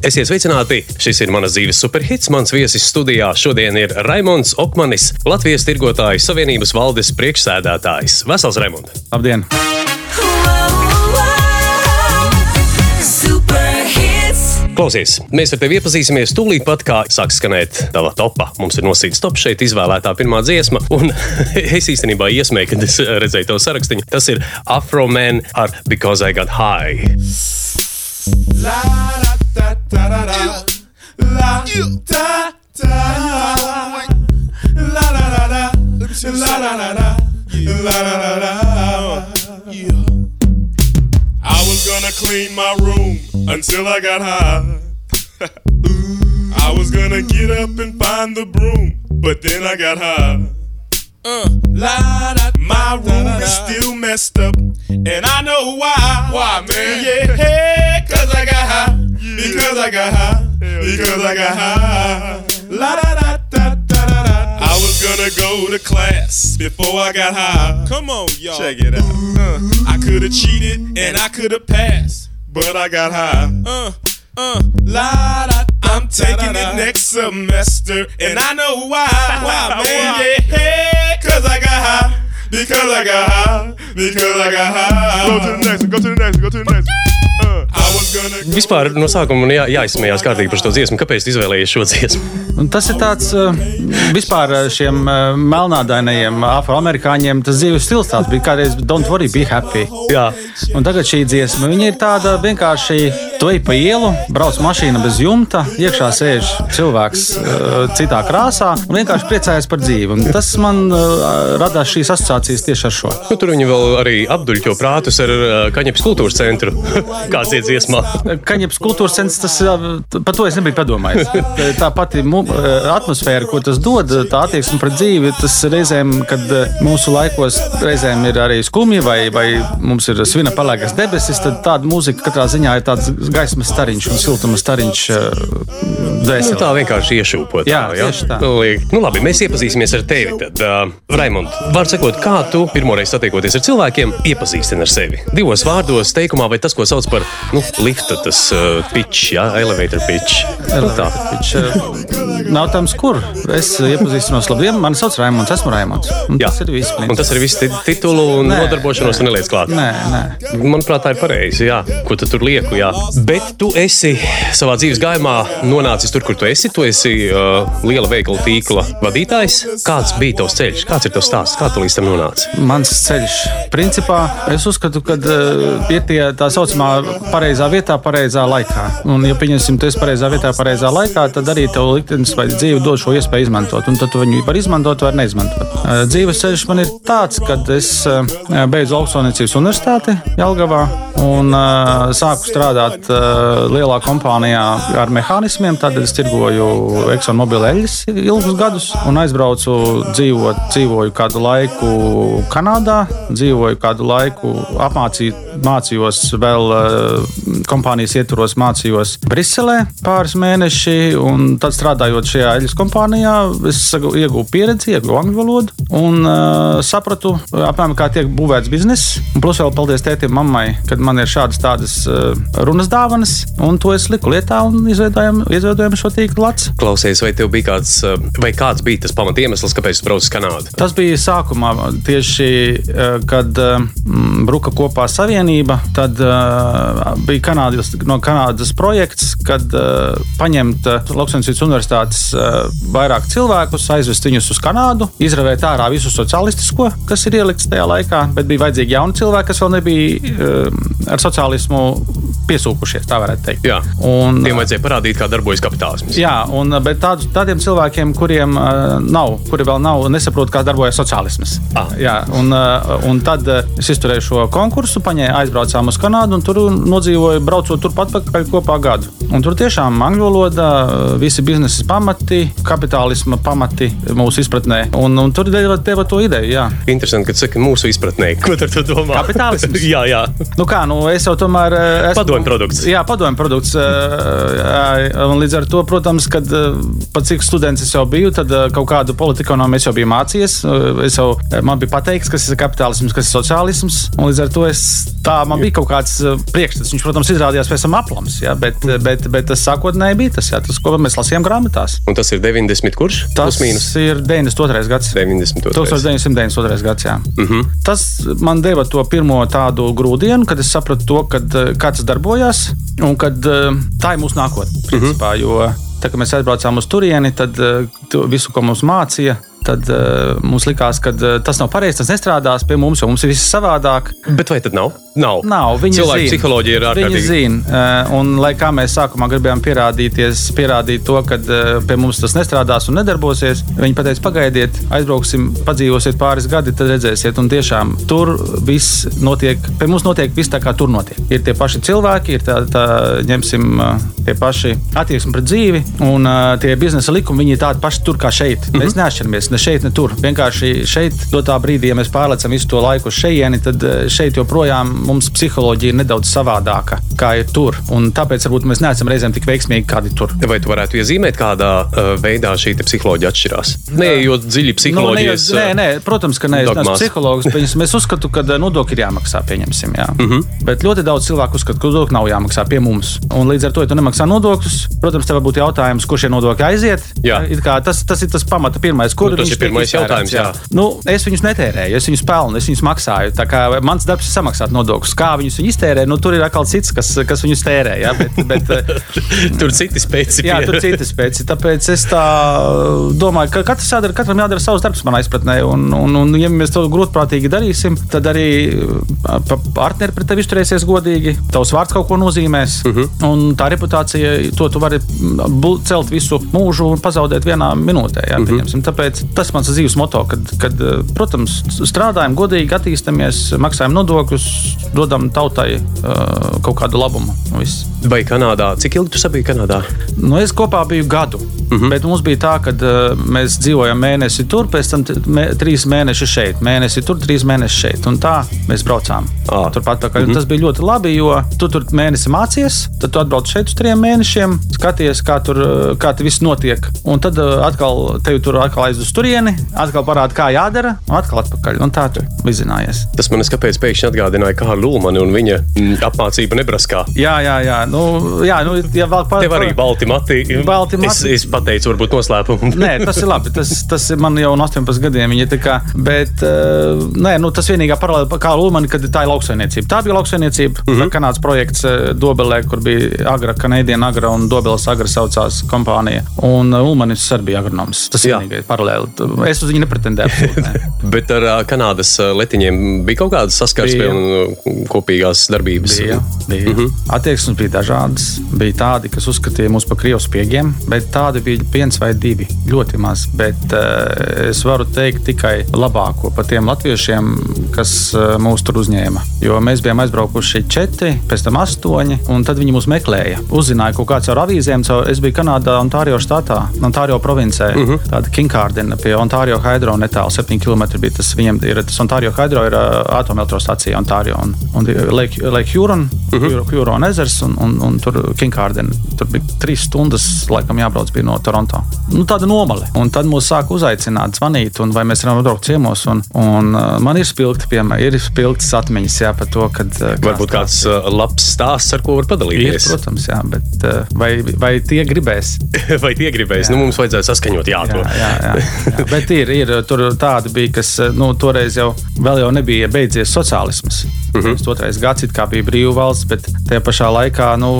Esiet sveicināti! Šis ir manas dzīves superhits. Mans viesis studijā šodien ir Raimons Okmanis, Latvijas Tirgotāju Savienības valdes priekšsēdētājs. Vesels Raimond! Labdien! Klausies, mēs ar tevi iepazīsimies tūlīt pat, kā sāks skanēt tava topā. Mums ir nosīts top šeit izvēlētā pirmā dziesma, un es īstenībā iesmēju, kad es redzēju to sarakstu. Tas ir Afro Man ar Because I Got High. La, da, da, da, da, da. La, da, da. La, da, da, da. La, da, da, da. La, da, da, da. Yeah. I was gonna clean my room until I got high. I was gonna get up and find the broom, but then I got high. Uh, la, da, my room da, da, is still messed up, and I know why. Why, man? Yeah, cause I got high. Yeah. Because I got high. Because. I got high. La da da da da da da. I was gonna go to class before I got high. Come on, y'all. Check it out. Uh, I could have cheated and I could have passed, but I got high. Uh, uh, la da. I'm taking it next semester, and I know why. Why, man? Yeah, cause I got high. Because I got high. Because I got high. Go to the next one. Go to the next one. Go to the next one. Vispār no sākuma jā, jāizsmējās kārtīgi par šo dziesmu. Kāpēc izvēlējies šo dziesmu? Un tas ir tāds vispār šiem melnādainajiem afroamerikāņiem. Tas dzīves stils tāds bija kādreiz Don't worry, be happy. Jā. Un tagad šī dziesma, viņa ir tāda vienkārši, tu ej pa ielu, brauc mašīna bez jumta, iekšā sēž cilvēks citā krāsā un vienkārši priecājas par dzīvi. Un tas man radās šīs asociācijas tieši ar šo. Nu, tur viņi vēl arī apduļķo prātus ar Kaņepes kultūras centru. Kāds ir dziesmā? Kaņepes kultūras centrs, tas par to es nebiju padomājis. Tā pati atmosfēra, ko tas dod, tā attieksme pret dzīvi, tas reizēm, kad mūsu laikos reizēm ir arī skumji vai, vai mums ir svina palēkas debesis, tad tāda mūzika katrā ziņā ir tāds gaismas stariņš un siltuma stariņš dvēselē. Nu, tā vienkārši iešūpot. Jā, jā, tieši tā. Nu, labi, mēs iepazīsimies ar tevi. Tad, uh, Raimond, var sakot, kā tu pirmoreiz satiekoties ar cilvēkiem, iepazīstini ar sevi? Divos vārdos, teikumā, vai tas, ko sauc par nu, lifta, tas uh, pitch, ja? elevator pitch. Elevator nu, pitch. Uh, nav tams, kur. Es iepazīstinos labiem. Mani sauc Raimonds, esmu Raimonds. Un Jā. tas ir viss. Un tas ir viss titulu un nē, nodarbošanos nē. un neliec klāt. Nē, nē. Manuprāt, tā ir pareizi. Jā. Ko tu tur lieku? Jā. Bet tu esi savā dzīves gājumā nonācis tur, kur tu esi. Tu esi uh, liela veikala tīkla vadītājs. Kāds bija tavs ceļš? Kāds ir tavs stāsts? Kā tu līdz tam nonāci? Mans ceļš. Principā es uzskatu, ka uh, ir tie tā saucamā pareizā vietā, pareizā laikā. Un, ja pieņemsim, tu esi pareizā vietā, pareizā laikā, tad arī tev liktenis vai dzīve dod šo iespēju izmantot. Un tad tu viņu var izmantot vai neizmantot. Uh, dzīves ceļš man ir tāds, ka es uh, beidzu augstsonīcības universitāti Jelgavā un uh, sāku strādāt lielā kompānijā ar mehānismiem. Tad es tirgoju ExxonMobil eļļas ilgus gadus un aizbraucu dzīvot, dzīvoju kādu laiku Kanādā, dzīvoju kādu laiku, apmācīju, mācījos vēl kompānijas ietvaros, mācījos Briselē pāris mēneši, un tad strādājot šajā eļļas kompānijā, es ieguvu pieredzi, ieguvu angļu valodu un uh, sapratu, apmēram, kā tiek būvēts bizness. Un plus vēl paldies tētim, mammai, kad man ir šādas tādas uh, runas dāvanas, un to es liku lietā un izveidojam, izveidojam šo tīklu lats. Klausies, vai tev bija kāds, vai kāds bija tas pamat iemesls, kāpēc tu brauc uz Kanādu? Tas bija sākumā tieši, kad mm, bruka kopā savienība, tad uh, bija Kanādas, no Kanādas projekts, kad uh, paņemt uh, Lauksaimniecības universitātes uh, vairāk cilvēkus, aizvest viņus uz Kanādu, izravēt ārā visu sociālistisko, kas ir ielikts tajā laikā, bet bija vajadzīgi jauni cilvēki, kas vēl nebija uh, ar sociālismu piesūkušies, tā varētu teikt. Jā, un, tiem vajadzēja parādīt, kā darbojas kapitālisms. Jā, un, bet tād, tādiem cilvēkiem, kuriem uh, nav, kuri vēl nav, nesaprot, kā darbojas sociālisms. Ah. Jā, un, uh, un tad uh, es izturēju šo konkursu, paņēmu, aizbraucām uz Kanādu un tur nodzīvoju, braucot turpat pakaļ kopā gadu. Un tur tiešām angļu valoda, visi biznesa pamati, kapitālisma pamati mūsu izpratnē. Un, un tur deva, deva to ideju. Jā. Interesanti, ka tu saki mūsu izpratnē. Ko tu domā? Kapitālisms? jā, jā. Nu kā, nu es jau tomēr esmu. Padomju produkts. Jā, padomju produkts. Un līdz ar to, protams, kad pat cik students es jau biju, tad kaut kādu politiku es jau biju mācījies. Es jau, man bija pateikts, kas ir kapitālisms, kas ir sociālisms. Un līdz ar to es tā man bija kaut kāds priekšstats. Viņš, protams, izrādījās pēc tam aplams, jā, bet, bet, bet tas sākotnēji bija tas, jā, tas, ko mēs lasījām grāmatās. Un tas ir 90, kurš? Tas ir 92. gads. 92. 1992. gads. Jā. Mm -hmm. Tas man deva to pirmo tādu grūdienu, kad es sapratu to, kad, kā tas darbojas un kad tā ir mūsu nākotne. Principā, mm -hmm. Jo tā, kad mēs aizbraucām uz turieni, tad visu, ko mums mācīja, tad uh, mums likās, ka uh, tas nav pareizi, tas nestrādās pie mums, jo mums ir viss savādāk. Bet vai tad nav? Nav. nav viņi Cilvēku zina. psiholoģija ir ārkārtīgi. Viņi zina, uh, un lai kā mēs sākumā gribējām pierādīties, pierādīt to, ka uh, pie mums tas nestrādās un nedarbosies, viņi pateica, pagaidiet, aizbrauksim, padzīvosiet pāris gadi, tad redzēsiet. Un tiešām tur viss notiek, pie mums notiek viss tā, kā tur notiek. Ir tie paši cilvēki, ir tā, tā ņemsim uh, tie paši attieksmi pret dzīvi, un uh, tie biznesa likumi, viņi ir tādi paši tur kā šeit. Mm -hmm. Mēs neatšķiramies ne šeit, ne tur. Vienkārši šeit, dotā brīdī, ja mēs pārlecam visu to laiku uz šejieni, tad eh, šeit joprojām mums psiholoģija ir nedaudz savādāka kā ir tur. Un tāpēc varbūt mēs neesam reizēm tik veiksmīgi, kādi tur. Vai tu varētu iezīmēt, kādā uh, veidā šī psiholoģija atšķirās? Nē, jo dziļi psiholoģijas. Nu, nē, nē, protams, ka nē, es neesmu psihologs. Es uzskatu, ka nodokļi ir jāmaksā, pieņemsim. Jā. Mm -hmm. Bet ļoti daudz cilvēku uzskata, ka nodokļi nav jāmaksā pie mums. Un līdz ar to, ja tu nemaksā nodokļus, protams, tev būtu jautājums, kur šie nodokļi aiziet. Jā. Tas, tas ir tas pamata pirmais, kur nu, tas ir pirmais jautājums. Jā. Jā. Nu, es viņus netērēju, es viņus pelnu, es viņus maksāju. Mans darbs ir samaksāt nodokļus. Kā viņus viņi iztērē, nu, tur ir atkal cits, kas, kas viņus tērē. Jā, bet, bet, tur citi spēci. Jā, tur citi spēci. Tāpēc es tā domāju, ka katrs jādara, katram jādara savs darbs manā izpratnē. Un, un, un, ja mēs to grūtprātīgi darīsim, tad arī partneri pret tevi izturēsies godīgi. Tavs vārds kaut ko nozīmēs. Uh mhm. -huh. Un tā reputācija, to tu vari celt visu mūžu un pazaudēt vienā minūtē. Jā, uh mhm. -huh. Tāpēc tas mans dzīves moto, kad, kad, protams, strādājam godīgi, attīstamies, maksājam nodokļus, dodam tautai uh, kaut kādu labumu. Viss. Vai Kanādā? Cik ilgi tu biji Kanādā? Nu, es kopā biju gadu. Uh mhm. -huh. Bet mums bija tā, ka uh, mēs dzīvojam mēnesi tur, pēc tam mē, trīs mēneši šeit, mēnesi tur, trīs mēneši šeit. Un tā mēs braucām. Ah. Turpat tā kā uh. -huh. tas bija ļoti labi, jo tu tur mēnesi mācies, tad tu atbrauc šeit uz trim mēnešiem, skaties, kā tur, kā viss notiek. Un tad uh, atkal tevi tur atkal aiz uz turieni, atkal parāda, kā jādara, un atkal atpakaļ. Un tā tu vizinājies. Tas man kāpēc pēkšņi atgādināja Kārlu Lūmanu un viņa apmācību Nebraskā. Jā, jā, jā. Nu, jā nu, ja vēl par, Tev arī balti mati. Balti mati. Es, es pateicu, varbūt noslēpumu. nē, tas ir labi. Tas, tas ir man jau no 18 gadiem. Kā, bet uh, nē, nu, tas vienīgā paralēli kā Lūmani, kad tā ir lauksainiecība. Tā bija lauksainiecība. Mm -hmm. Kanādas projekts uh, Dobelē, kur bija Agra, Kanēdiena Agra un Dobeles Agra saucās kompānija. Un uh, Lūmanis arī bija agronoms. Tas ir vienīgais paralēli. Es uz viņu nepretendēju. Ne. bet ar uh, Kanādas letiņiem bija kaut kādas saskarsmes un kopīgās darbības. Bija, bija. Mm -hmm. Attieksmes bija dažādas. Bija tādi, kas uzskatīja mūs par krievu spiegiem, bet tādi bija viens vai divi. Ļoti maz. Bet uh, es varu teikt tikai labāko par tiem latviešiem, kas uh, mūs tur uzņēma. Jo mēs bijām aizbraukuši četri, pēc tam astoņi, un tad viņi mūs meklēja. Uzzināja kaut kāds ar avīzēm. Caur, es biju Kanādā, Ontārio štatā, Ontārio provincē, mm -hmm. tāda Kinkārdena pie Ontārio Hydro netālu 7 km bija tas viņiem. Ir, tas Ontārio Hydro ir atomelektrostacija Ontārio un, un Lake, Lake Huron, uh -huh. Huron ezers un, un, un tur Kinkārdena. Tur bija trīs stundas, laikam, jābrauc no Toronto. Nu, tāda nomale. Un tad mūs sāk uzaicināt, zvanīt, un vai mēs varam braukt ciemos. Un, un man ir spilgti, piemēram, ir spilgtas atmiņas jā, par to, kad. Varbūt kāds uh, labs stāsts, ar ko var padalīties. Ir, protams, jā, bet vai, vai tie gribēs? vai tie gribēs? Jā. Nu, mums vajadzēja saskaņot, jā, jā, jā, jā, jā. Bet ir, ir tur tādi bija, kas nu, toreiz jau, jau nebija beidzies sociālisms. Mm -hmm. Otrais gads bija brīvā valsts, bet tajā pašā laikā nu,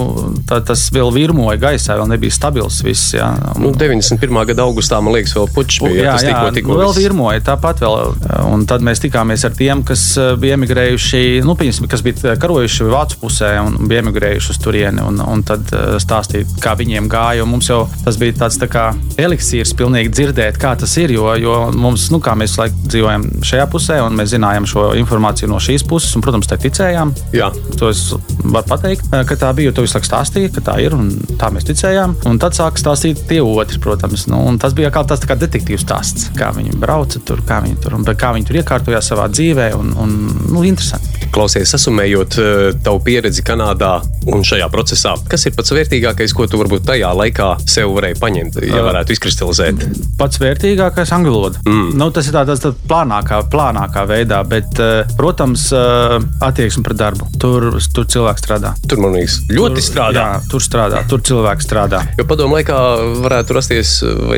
tā, tas vēl virmoja gaisā, vēl nebija stabils. Viss, jā. nu, 91. gada augustā, man liekas, vēl puķis bija. Jā, jā, tikko, tikko nu, vēl virmoja tāpat. Vēl, un tad mēs tikāmies ar tiem, kas eh, bija emigrējuši, nu, pieņasim, kas bija karojuši Vācu pusē un bija emigrējuši uz turieni. Un, un tad eh, stāstīt, kā viņiem gāja. Mums jau tas bija tāds tā kā eliksīrs, pilnīgi dzirdēt, kā tas ir. Jo, jo mums, nu, kā mēs laik, dzīvojam šajā pusē, un mēs zinājām šo informāciju no šīs puses. Un, protams, tai ticējām. Jā. To es varu pateikt, ka tā bija. To visu laiku stāstīja, ka tā ir un tā mēs ticējām. Un tad sāk stāstīt tie otri, protams. Nu, tas bija kā tāds kā detektīvs stāsts, kā viņi brauca tur, kā viņi tur, kā viņi tur iekārtojās savā dzīvē. Un, un, nu, interesanti. Klausies, sasumējot uh, tavu pieredzi Kanādā un šajā procesā, kas ir pats vērtīgākais, ko tu varbūt tajā laikā sev varēji paņemt, ja varētu izkristalizēt? Pats vērtīgākais - angļu valoda. Mm. Nu, tas ir tāds tā plānākā, plānākā veidā, bet, protams, attieksme pret darbu. Tur, tur cilvēks strādā. Tur, man liekas, ļoti tur, strādā. Jā, tur strādā, tur cilvēks strādā. Jo padomu laikā varētu rasties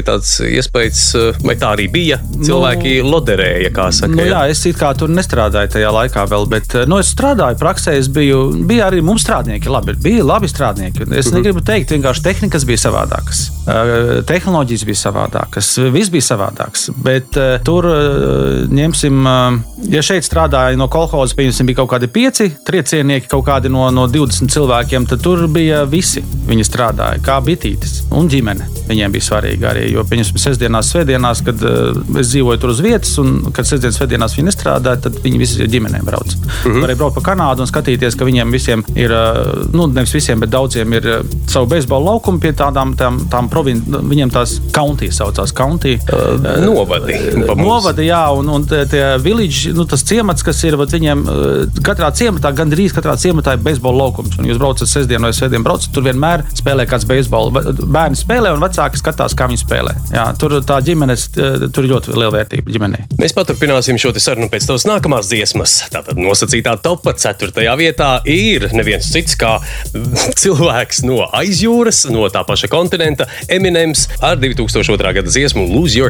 tāds iespējas, vai tā arī bija. Cilvēki nu, loderēja, kā saka. Nu, jā, es kā tur nestrādāju tajā laikā vēl, bet nu, es strādāju praksē. Es biju, bija arī mums strādnieki, labi, bija labi strādnieki. Es -hmm. negribu teikt, vienkārši tehnikas bija savādākas, tehnoloģijas bija savādākas, viss bija savādāks. Bet tur ņemsim, ja šeit strādāja no kolhoza, piemēram, bija kaut kādi pieci triecienieki, kaut kādi no, no 20 cilvēkiem, tad tur bija visi. Viņi strādāja kā bitītes un ģimene. Viņiem bija svarīgi arī, jo, piemēram, sestdienās, svētdienās, kad uh, es dzīvoju tur uz vietas, un kad sestdienas, svētdienās viņi nestrādāja, tad viņi visi ģimenēm brauc. Mm -hmm. Varēja braukt pa Kanādu un skatīties, ka viņiem visiem ir, uh, nu, nevis visiem, bet daudziem ir uh, savu beisbola laukumu pie tādām tām, tām provincijām. Viņiem tās kauntijas saucās kauntī. Novadi. Novadi, jā, un, un tie, village, nu, tas ciemats, kas ir, viņiem katrā ciematā, gandrīz katrā ciematā ir beisbola laukums. Un jūs braucat sestdien vai svētdien, braucat, tur vienmēr spēlē kāds beisbola. Bērni spēlē un vecāki skatās, kā viņi spēlē. Jā, tur tā ģimenes, tur ir ļoti liela vērtība ģimenei. Mēs paturpināsim šo sarunu pēc tavas nākamās dziesmas. Tātad nosacītā topā 4. vietā ir neviens cits kā cilvēks no aizjūras, no tā paša kontinenta, Eminems ar 2002. gada dziesmu Lose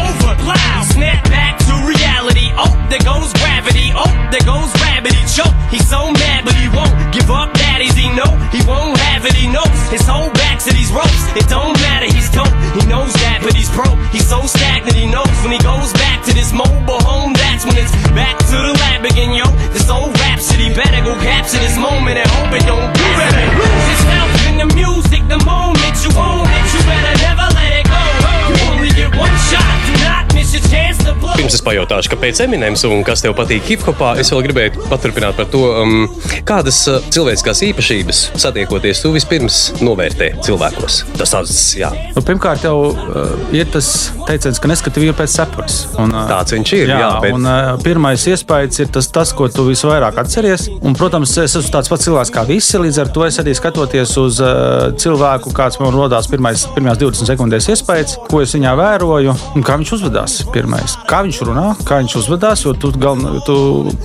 over, plow. Snap back to reality. Oh, there goes gravity. Oh, there goes. He choke. He's so mad, but he won't give up. Daddies, he know he won't have it. He knows his whole back to these ropes. It don't matter. He's dope. He knows that, but he's broke. He's so stagnant. He knows when he goes back to this mobile home. That's when it's back to the lab again, yo. This old rhapsody better go capture this moment and hope it don't do it. Lose yourself in the music the moment Pirms es pajautāšu, kāpēc Eminems un kas tev patīk hip hopā, es vēl gribēju paturpināt par to, um, kādas uh, cilvēciskās īpašības satiekoties tu vispirms novērtē cilvēkos. Tas tāds, jā. Nu, pirmkārt, jau uh, ir tas teiciens, ka neskati vīru pēc cepures. Un, uh, Tāds viņš ir. Jā, jā bet... un, uh, pirmais iespējas ir tas, tas, ko tu visvairāk atceries. Un, protams, es esmu tāds pats cilvēks kā visi. Līdz ar to es arī skatoties uz uh, cilvēku, kāds man rodās pirmais, pirmās 20 sekundēs iespējas, ko es viņā vēroju un kā viņš uzvedās. Pirmais. Kā viņš runā, kā viņš uzvedās, jo tu, gal, tu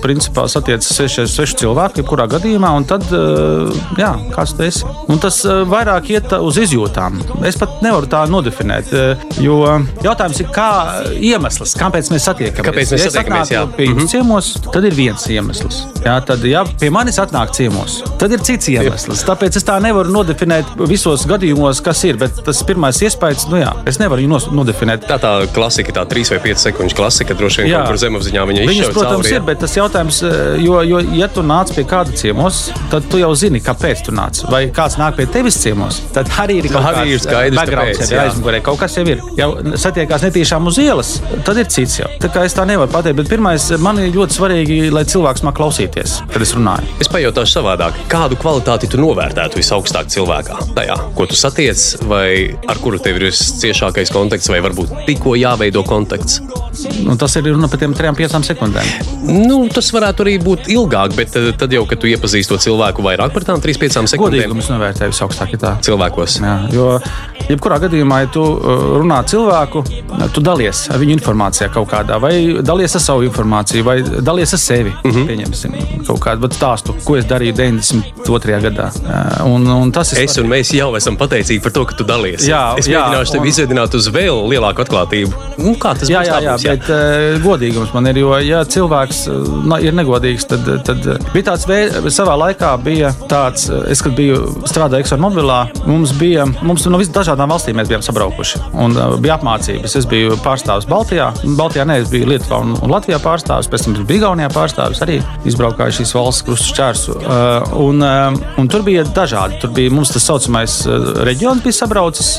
principā satiecies svešu, svešu cilvēku, jebkurā gadījumā, un tad, uh, jā, kāds tu esi. Un tas uh, vairāk iet uz izjūtām. Es pat nevaru tā nodefinēt, uh, jo jautājums ir, kā iemesls, kāpēc mēs satiekamies. Kāpēc mēs ja satiekamies? Jā, pie jums -hmm. ciemos, tad ir viens iemesls. Jā, tad, ja pie manis atnāk ciemos, tad ir cits iemesls. Tāpēc es tā nevaru nodefinēt visos gadījumos, kas ir. Bet tas pirmais iespējas, nu jā, es nevaru nodefinēt. Tā tā klasika, tā 3 vai 5 sekundžu klasika, droši vien jā. kaut kur zemapziņā viņa izšķiras. Viņas, protams, cauri, ir, bet tas jautājums, jo, jo, ja tu nāc pie kāda ciemos, tad tu jau zini, kāpēc tu nāc. Vai kāds nāk pie tevis ciemos, tad arī ir kaut kāds arī ir skaidrs, kāpēc, jā. aizmugurē. Kaut kas jau ir. Ja satiekās netīšām uz ielas, tad ir cits jau. Tā kā es tā nevaru pateikt, bet pirmais, man ir ļoti svarīgi, lai cilvēks māk klausīties, kad es runāju. Es pajautāšu savādāk, kādu kvalitāti tu novērtētu visaugstāk cilvēkā? Tajā, ko tu satiec, vai ar kuru tev ir visciešākais kontakts, vai varbūt tikko jāveido kontakts? Nu, tas ir runa par tiem 3-5 sekundēm. Nu, tas varētu arī būt ilgāk, bet tad jau, kad tu iepazīsti to cilvēku vairāk par tām 3-5 sekundēm, tas novērtēju visaugstākāk. Cilvēkos. Jā, jo, jebkurā gadījumā, ja tu runā cilvēku, tu dalies ar viņu informācijā kaut kādā, vai dalies ar savu informāciju, vai dalies ar sevi. Mm -hmm. Pieņemsim kaut kādu stāstu, ko es darīju 92. gadā. Un, un tas ir. Es un mēs jau esam pateicīgi par to, ka tu dalies. Jā, es mēģināšu tevi un... izvedināt uz vēl lielāku atklātību. Nu, kā tas jā, jā, jā, jā, bet uh, godīgums man ir. Jo, ja cilvēks uh, ir negodīgs, tad, tad bija tāds veids, savā laikā bija tāds, es, kad biju strādājis ExxonMobilā, mums bija, mums no visām dažādām valstīm mēs bijām sabraukuši. Un bija apmācības. Es biju pārstāvis Baltijā. Baltijā ne, es biju Lietuvā un, un Latvijā pārstāvis, pēc tam biju Igaunijā pārstāvis. Arī izbraukāju šīs valsts krustu šķērsu. Un, un tur bija dažādi. Tur bija mums tas saucamais reģions, bija sabraucis.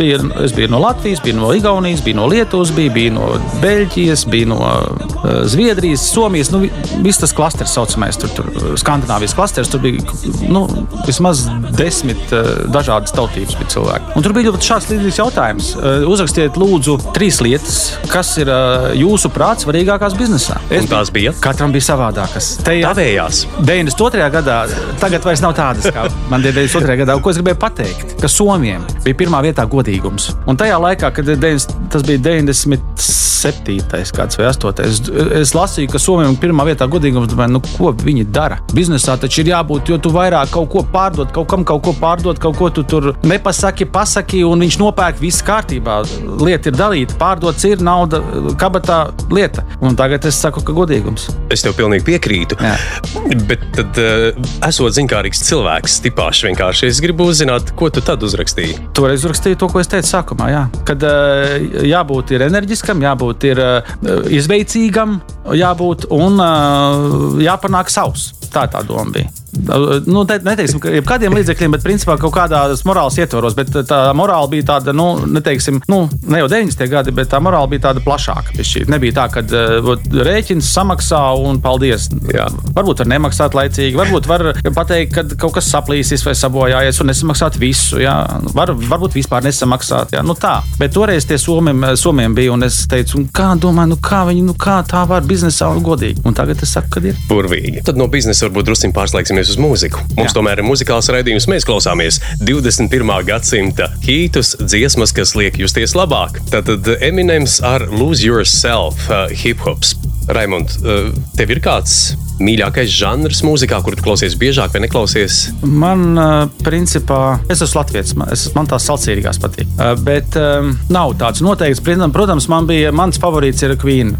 Bija, es biju no Latvijas, biju no Igaunijas, biju no Lietuvas, biju, biju no Beļģijas, biju no uh, Zviedrijas, Somijas. Nu, viss tas klasters saucamais, tur, tur Skandināvijas klasters. Tur bija nu, vismaz desmit uh, dažādas tautības cilvēki. Un tur bija ļoti šāds līdzīgs jautājums. Uzrakstiet, lūdzu, trīs lietas, kas ir jūsu prāts svarīgākās biznesā. Es, un tās bija? Katram bija savādākas. Te jau 92. gadā, tagad vairs nav tādas, kā man 92. gadā. Ko es gribēju pateikt? Ka Somijam bija pirmā vietā godīgums. Un tajā laikā, kad tas bija 97. Gads vai 8. Es, lasīju, ka Somijam ir pirmā vietā godīgums. Domāju, nu, ko viņi dara? Biznesā taču ir jābūt, jo tu vairāk kaut ko pārdod, kaut kam kaut ko pārdod, kaut ko tu tur nepasaki, pasaki, un viņš nopērk viss kārtībā. Lieta ir dalīta, pārdots ir nauda, kabatā lieta. Un tagad es saku, ka godīgums. Es tev pilnīgi piekrītu. Jā. Bet tad, uh, esot zinkārīgs cilvēks, tipāši vienkārši es gribu uzzināt, ko tu tad uzrakstīji. Toreiz uzrakstīju to, ko es teicu sākumā. Jā. Kad uh, jābūt enerģiskam, jābūt ir, uh, izveicīgam, jābūt un uh, jāpanāk savs. Tā tā doma bija. Nu, te, neteiksim, ka kādiem līdzekļiem, bet principā kaut kādos morāles ietvaros. Bet tā morāla bija tāda, nu, neteiksim, nu, ne jau 90. gadi, bet tā morāla bija tāda plašāka. Pišķīt. Nebija tā, ka uh, rēķins samaksā un paldies. Jā. Varbūt var nemaksāt laicīgi, varbūt var pateikt, ka kaut kas saplīsis vai sabojājies un nesamaksāt visu. Jā. Var, varbūt vispār nesamaksāt. Jā. Nu, tā. Bet toreiz tie somiem, somiem bija, un es teicu, kā domāju, nu, kā viņi, nu, kā tā var biznesā un godīgi. Un tagad es saku, ka ir. Burvīgi. Tad no biznesa varbūt drusku pārslēgsimies uz mūziku. Mums Jā. tomēr ir muzikāls raidījums, mēs klausāmies 21. gadsimta hītus, dziesmas, kas liek justies labāk. Tātad Eminems ar Lose Yourself, uh, hip hops. Raimond, uh, tev ir kāds mīļākais žanrs mūzikā, kur tu klausies biežāk vai neklausies? Man, principā, es esmu latviečs, man, es, man tās salcīgās patīk. Bet um, nav tāds noteikts. Protams, man bija, mans favorīts ir Queen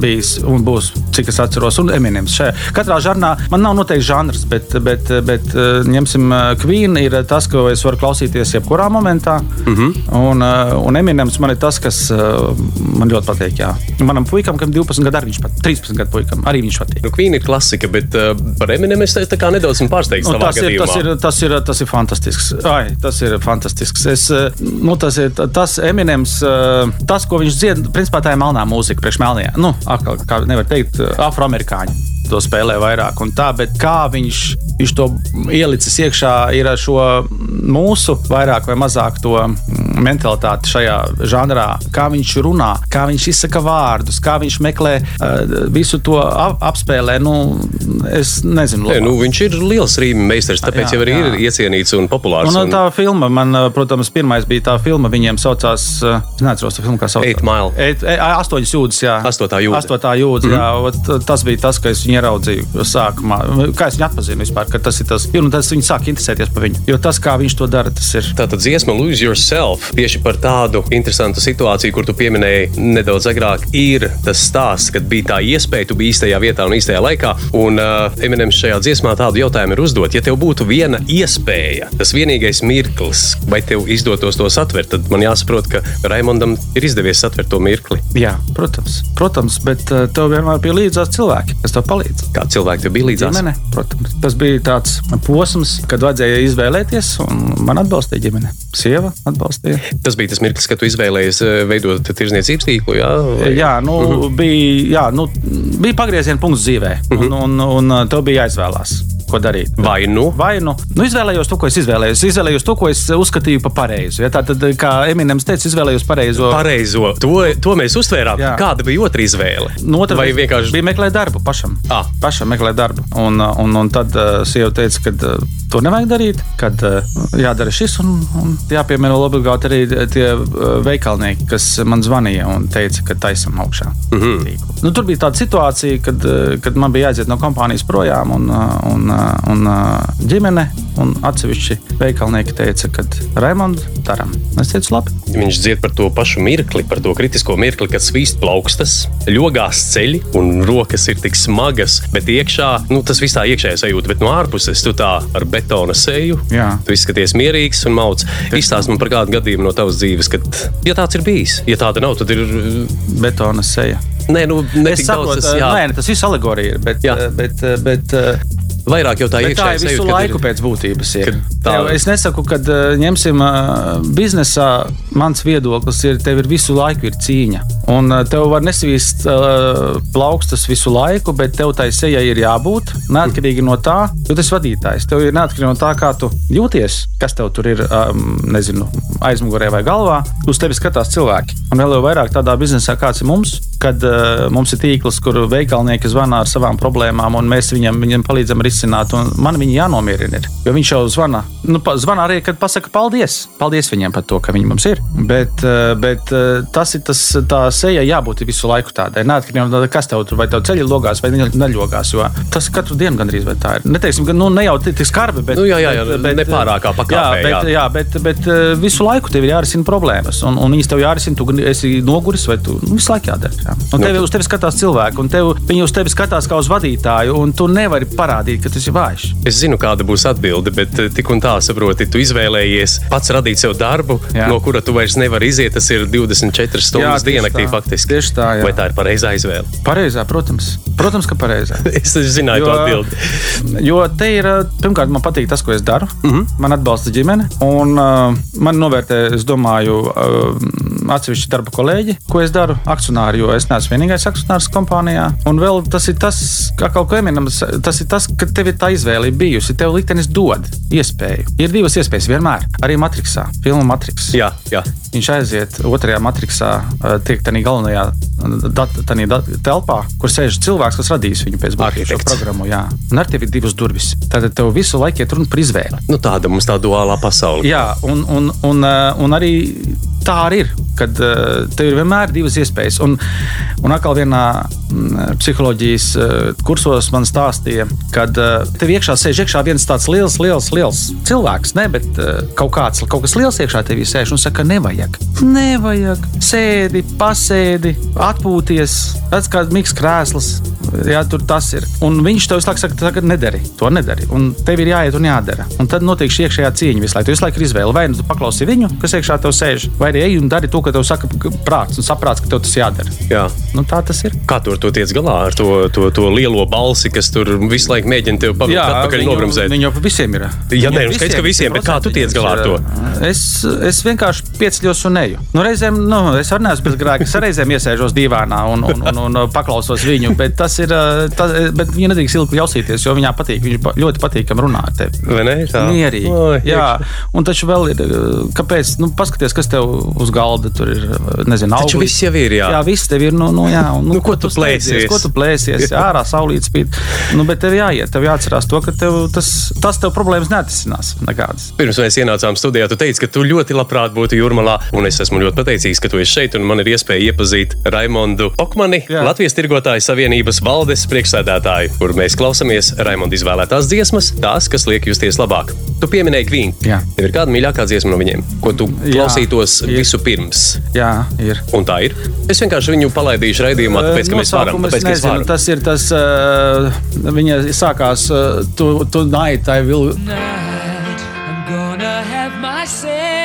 bijis un būs, cik es atceros, un Eminems. Šajā. Katrā žanrā man nav noteikts žanrs, bet, bet, bet ņemsim, Queen ir tas, ko es varu klausīties jebkurā momentā. Mm -hmm. un, un Eminems man ir tas, kas man ļoti patīk. Jā. Manam puikam, kam 12 gadu, arī viņš pat 13 gadu puikam, arī viņš patīk. Nu, Queen ir klasiska klasika, bet uh, par Eminem es tā kā nedaudz pārsteigts. Nu, tas, ir, tas, ir, tas, ir, tas ir fantastisks. Ai, tas ir fantastisks. Es, uh, nu, tas ir tas Eminems, uh, tas, ko viņš dzied, principā tā ir melnā mūzika, priekš melnajā. Nu, atkal, kā nevar teikt, afroamerikāņi to spēlē vairāk un tā, bet kā viņš, viņš to ielicis iekšā, ir ar šo mūsu vairāk vai mazāk to mentalitāti šajā žanrā, kā viņš runā, kā viņš izsaka vārdus, kā viņš meklē uh, visu to ap apspēlē. Nu, es nezinu, Nē, nu, viņš ir liels rīmi meistars, tāpēc jā, jau arī jā. ir iecienīts un populārs. Un, un... Tā filma, man, protams, pirmais bija tā filma, viņiem saucās, es neatceros, tā filma, kā saucās. Eight Mile. Eight, e, astoņas jūdzes, jā. Astotā jūdze. Astotā jūdze, mm -hmm. jā. Tas bija tas, ko es viņu ieraudzīju sākumā. Kā es viņu atpazinu vispār, ka tas ir tas, un tas viņi sāk interesēties par viņu. Jo tas, kā viņš to dara, tas ir. Tātad dziesma Lose Yourself tieši par tādu interesantu situāciju, kur tu pieminēji nedaudz agrāk, ir tas stāsts, kad bija tā iespēja, tu biji īstajā vietā un īstajā laikā. Un uh, Eminems šajā dziesmā tādu jautājumu ir uzdot. Ja tev būtu viena iespēja, tas vienīgais mirklis, vai tev izdotos to satvert, tad man jāsaprot, ka Raimondam ir izdevies satvert to mirkli. Jā, protams, protams bet uh, tev vienmēr bija līdzās cilvēki, kas tev palīdz. Kā cilvēki tev bija līdzās? Ģimene, protams. Tas bija tāds posms, kad vajadzēja izvēlēties, un man atbalstīja ģimene. Sieva atbalstīja. Tas bija tas mirklis, kad tu izvēlējies eh, veidot tirzniecības tīklu. Jā, vai? jā, nu, uh mhm. -huh. bija, jā nu, bija pagrieziena punkts dzīvē, uh -huh. un, un, un, un tev bija jāizvēlās ko darīt. Vai nu? Vai nu? nu izvēlējos to, ko es izvēlējos. Izvēlējos to, ko es uzskatīju par pareizu. Ja? Tā tad, kā Eminems teica, izvēlējos pareizo. Pareizo. To, to mēs uztvērām. Jā. Kāda bija otra izvēle? No nu, otra Vai vienkārši bija meklēt darbu pašam. Ah. Pašam meklēt darbu. Un, un, un tad uh, sieva teica, ka uh, to nevajag darīt, kad uh, jādara šis un, un jāpiemēro obligāti arī tie uh, veikalnieki, kas man zvanīja un teica, ka taisam augšā. Mm -hmm. Nu, tur bija tāda situācija, kad, uh, kad man bija jāiziet no kompānijas projām un, uh, un un ģimene. Un atsevišķi veikalnieki teica, ka Raimonds darām. Es teicu, labi. Viņš dzied par to pašu mirkli, par to kritisko mirkli, kad svīst plaukstas, ļogās ceļi un rokas ir tik smagas, bet iekšā nu, tas visā iekšējā sajūta, bet no ārpuses tu tā ar betona seju. Jā. Tu izskaties mierīgs un mauts. Izstāst man par kādu gadījumu no tavas dzīves, kad, ja tāds ir bijis, ja tāda nav, tad ir. Betona seja. Nē, nu, ne Es saprotu, tas, jā, nē, tas viss alegorija ir. Bet, Jā. bet, bet, bet, vairāk jau tā Bet tā ir visu sajūta, laiku pēc būtības. Ir. tā- Tā... Es nesaku, ka ņemsim uh, biznesā. Mans viedoklis ir, tev ir visu laiku ir cīņa. Un uh, tev var nesvīst uh, plaukstas visu laiku, bet tev tai sejai ir jābūt. Neatkarīgi no tā, tas ir vadītājs. Tev ir neatkarīgi no tā, kā tu jūties, kas tev tur ir, um, nezinu, aizmugurē vai galvā. Uz tevi skatās cilvēki. Un vēl jau vairāk tādā biznesā, kāds ir mums, kad uh, mums ir tīkls, kur veikalnieki zvana ar savām problēmām, un mēs viņam, viņam palīdzam risināt. Un Man viņi jānomierina. Ir, jo viņš jau zvana. Nu, pa, zvana arī, kad pasaka paldies. Paldies viņiem par to, ka viņi mums ir. Bet, uh, bet uh, tas ir tas, tā seja jābūt visu laiku tādai. Neatkarīgi no tā, kas tev tur vai tev ceļā logās vai neļogās. Tas katru dienu gandrīz vai tā ir. Neteiksim, nu, ne jau tik skarbi, bet, Nu, jā, jā, jā, nepārākā pakāpē, Jā, bet, jā. jā, bet, bet uh, visu laiku tev ir jārisina problēmas. Un, un viņas tev jārisina, tu esi noguris vai tu nu, visu laiku jādara. Jā. Un tev, uz tevi skatās cilvēki, un tev, viņi uz tevi skatās kā uz vadītāju, un tu nevari parādīt, ka tas ir vājš. Es zinu, kāda būs atbilde, bet eh, tik un tā saproti, tu izvēlējies pats radīt sev darbu, jā. No kura tu vairs nevari iziet. Tas ir 24 stundas diennaktī faktiski. Tieši tā, jā. Vai tā ir pareizā izvēle? Pareizā, protams. Protams, ka pareizā. Es zināju, to atbildi. jo te ir, uh, pirmkārt, man patīk tas, ko es daru. Mm. -hmm. Man atbalsta ģimene, un uh, man novērtē, es domāju, uh, atsevišķi darba kolēģi, ko es daru, akcionāri, jo es neesmu vienīgais akcionārs kompānijā. Un vēl tas ir tas, kā kaut kā eminams, tas ir tas, ka tev ir tā izvēle bijusi. Tev liktenis dod iespēju. Ir divas iespējas vienmēr, arī Matrixā, filma Matrix. Jā, jā. Viņš aiziet otrajā matricā, uh, tiek tādā galvenajā uh, dat, dat, telpā, kur sēž cilvēks, kas radīs viņu pēc būtības programmu. Jā. Un ar tevi ir divas durvis. Tad tev visu laiku iet runa par izvēli. Nu, tāda mums tā duālā pasaule. Jā, un, un, un, uh, un arī tā arī ir. Kad uh, tev ir vienmēr divas iespējas. Un, un atkal vienā mm, psiholoģijas uh, kursos man stāstīja, ka uh, tev iekšā sēž iekšā viens tāds liels, liels, liels cilvēks, ne, bet uh, kaut, kāds, kaut kas liels iekšā tevī sēž un saka, nevajag. Nevajag. Sēdi, pasēdi, atpūties, tāds kā miks krēsls. Jā, tur tas ir. Un viņš tev visu laiku saka, tagad nedari, to nedari. Un tev ir jāiet un jādara. Un tad notiek šī iekšējā cīņa visu laiku. Tu visu laiku ir izvēle. Vai nu tu paklausi viņu, kas iekšā tev sēž, vai arī ej un dari to, ko tev saka prāts un saprāts, ka tev tas jādara. Jā. Nu, tā tas ir. Kā tu ar to tiec galā, ar to, to, to lielo balsi, kas tur visu laiku mēģina tevi pavilkt atpakaļ nobremzēt? viņu jau visiem ir. Jā, nē, nu skaidrs, ka visiem, bet kā tu tiec galā ar to? Es, es vienkārši pieceļos un eju. Nu, reizēm, nu, es arī neesmu bez grēka. Es reizēm iesēžos divānā un, un, un, un paklausos viņu, bet tas ir. uh, Tas, bet viņa nedrīkst ilgi klausīties, jo viņai patīk. Viņa pa- ļoti patīkami runā ar tevi. Vai ne? Tā. Mierīgi. Oi, Jā, un taču vēl ir, kāpēc, nu, paskaties, kas tev uz galda tur ir. Nezinu, Taču auglis. viss jau ir, jā. Jā, viss tev ir. Nu, nu, jā, un, Nu, ko tu plēsies? Ko tu plēsies? Jā, ārā saulīt spīd. Nu, bet tev jāiet, tev jāatcerās to, ka tev tas, tas tev problēmas neatrisinās nekādas. Pirms mēs ienācām studijā, tu teici, ka tu ļoti labprāt būtu jūrmalā, un es esmu ļoti pateicīgs, ka tu esi šeit, un man ir iespēja iepazīt Raimondu Okmani, Jā. Latvijas Tirgotāju Savienības valdes priekšsēdētāju, kur mēs klausāmies Raimonda izvēlētās dziesmas, tās, kas liek justies labāk. Tu pieminēji. Jā. Tev ir kāda mīļākā dziesma no viņiem, ko tu Jā, klausītos ir. Visu pirms? Jā, ir. Un tā ir. Es vienkārši viņu palaidīšu raidījumā, tāpēc, ka mēs varam. Es Tāpēc, ka mēs nezinu, varam. tas ir tas, uh, viņa sākās, uh, tu, tu night, I will. Tonight, I'm gonna have myself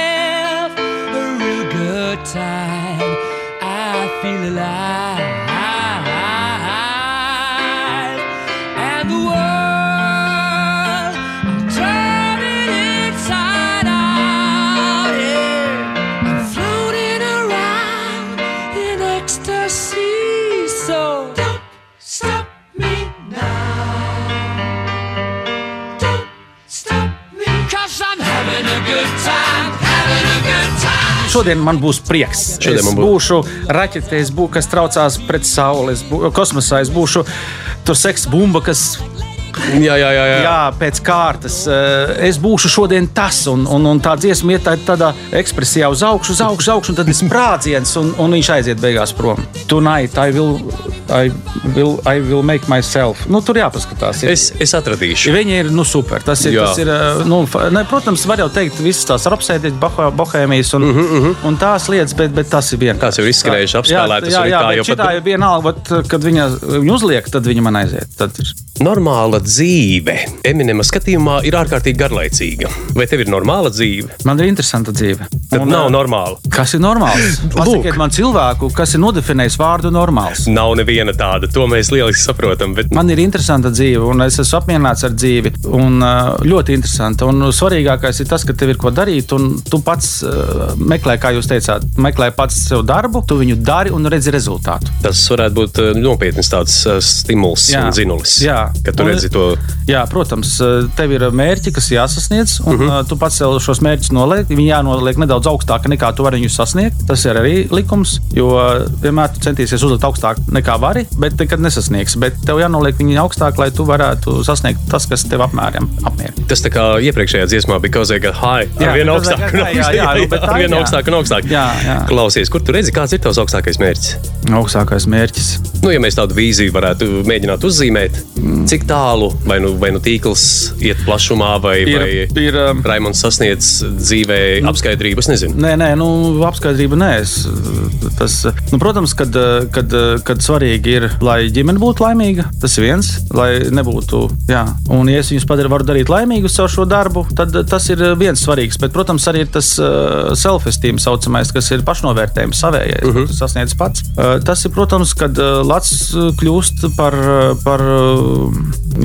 Šodien man būs prieks. Šodien es būs. būšu raķetē, es būšu, kas traucās pret sauli, es būšu kosmosā, es būšu tur seks bumba, kas Jā, jā, jā. jā. Jā, pēc kārtas. eh, Es būšu šodien tas, un, un, un tā dziesma iet tā- tādā ekspresijā uz augšu, uz augšu, uz augšu, un tad ir sprādziens, un, un viņš aiziet beigās prom. Tonight I will, I will, I will make myself. Nu, tur jāpaskatās. Ir. Es, es atradīšu. Viņi ir nu, super. Tas ir, Jā. tas ir eh, nu, ne, protams, var jau teikt, visas tās apsēdienas, bohēmijas un, uh -huh, uh -huh. un tās lietas, bet, bet tas ir vienkārši. Tās jau ir izskanējušas, apspēlētas, Jā, jā, tā jā jau bet pat- šitā ir vienalga, kad viņa, viņa uzliek, tad viņa man aiziet. Tad ir. Normāla dzīve Eminema skatījumā ir ārkārtīgi garlaicīga. Vai tev ir normāla dzīve? Man ir interesanta dzīve. Tad Un, nav eh, normāla. Kas ir normāls? Pasakiet man cilvēku, kas ir nodefinējis vārdu normāls. Nav neviena tāda. To mēs lieliski saprotam. Bet Man ir interesanta dzīve, un es esmu apmierināts ar dzīvi. Un, uh, ļoti interesanti. Un svarīgākais ir tas, ka tev ir ko darīt, un tu pats uh, meklē, kā jūs teicāt, meklē pats sev darbu, tu viņu dari un redzi rezultātu. tas varētu būt eh, nopietns tāds eh, stimuls Jā. un zinulis. Jā. Kad tu Un- redzi to Jā, protams, uh, tev ir mērķi, kas jāsasniedz, un uh -huh. tu pats sev šos mērķus noliek. Viņi jānoliek nedaudz augstāk, nekā tu vari viņus sasniegt. Tas ir arī likums, jo vienmēr tu centīsies uzlikt augstāk nekā vari, bet nekad nesasniegsi. Bet tev jānoliek viņi augstāk, lai tu varētu sasniegt tas, kas tev apmēram apmierina. Tas tā kā iepriekšējā dziesmā bija Because I got high. Jā, vien augstāk, un high, jā, jā, augstāk, nu, tā vien jā. augstāk un augstāk. Jā, jā. Klausies, kur tu redzi, kāds ir tavs augstākais mērķis? Augstākais mērķis. Nu, ja mēs tādu vīziju varētu mēģināt uzzīmēt, cik tālu vai nu, vai nu tīkls iet plašumā, vai, Ir- vai ir, um, Raimons sasniedz dzīvē apskaidrību, es nezinu. Nē, nē, nu, apskaidrība nē. Es, tas, nu, protams, kad, kad, kad svarīgi ir, lai ģimene būtu laimīga. Tas ir viens, lai nebūtu. Jā. Un, ja es viņus padaru, varu darīt laimīgus caur šo darbu, tad tas ir viens svarīgs. Bet, protams, arī ir tas uh, self-esteem, saucamais, kas ir pašnovērtējums savējais, uh -huh. kas sasniedz pats. Uh, tas ir, protams, kad uh, Latvijas kļūst par, uh, par uh,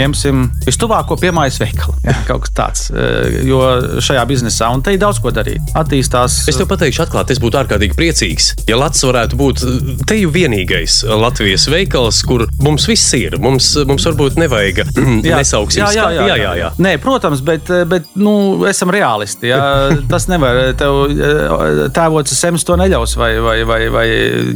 ņemsim, vistuvāko piemājas veikalu. Jā, kaut kas tāds. Uh, jo šajā biznesā, un te ir daudz ko darīt, attīstās. Es tev pateikšu, atklāti, es būtu ārkārtīgi priecīgs, ja Latvijas varētu būt te jau vienīgais Latvijas veikals, kur mums viss ir. Mums, mums varbūt nevajag nesauksim jā, jā, skā- jā, jā, jā. jā. Nē, protams, bet, bet nu, esam realisti. Jā. Tas nevar tev tēvots sems to neļaus, vai, vai, vai, vai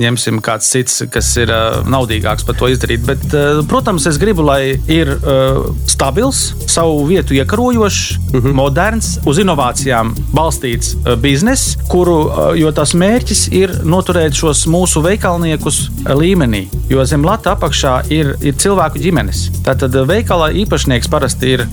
ņemsim kāds cits, kas ir naudīgāks par to izdarīt. Bet, protams, es gribu, lai ir uh, stabils, savu vietu iekarojošs, uh Mhm. -huh. moderns, uz inovācijām balstīts uh, bizness, kuru, jo tas mērķis ir noturēt šos mūsu veikalniekus uh, līmenī. Jo zem lata apakšā ir, ir cilvēku ģimenes. Tātad veikala īpašnieks parasti ir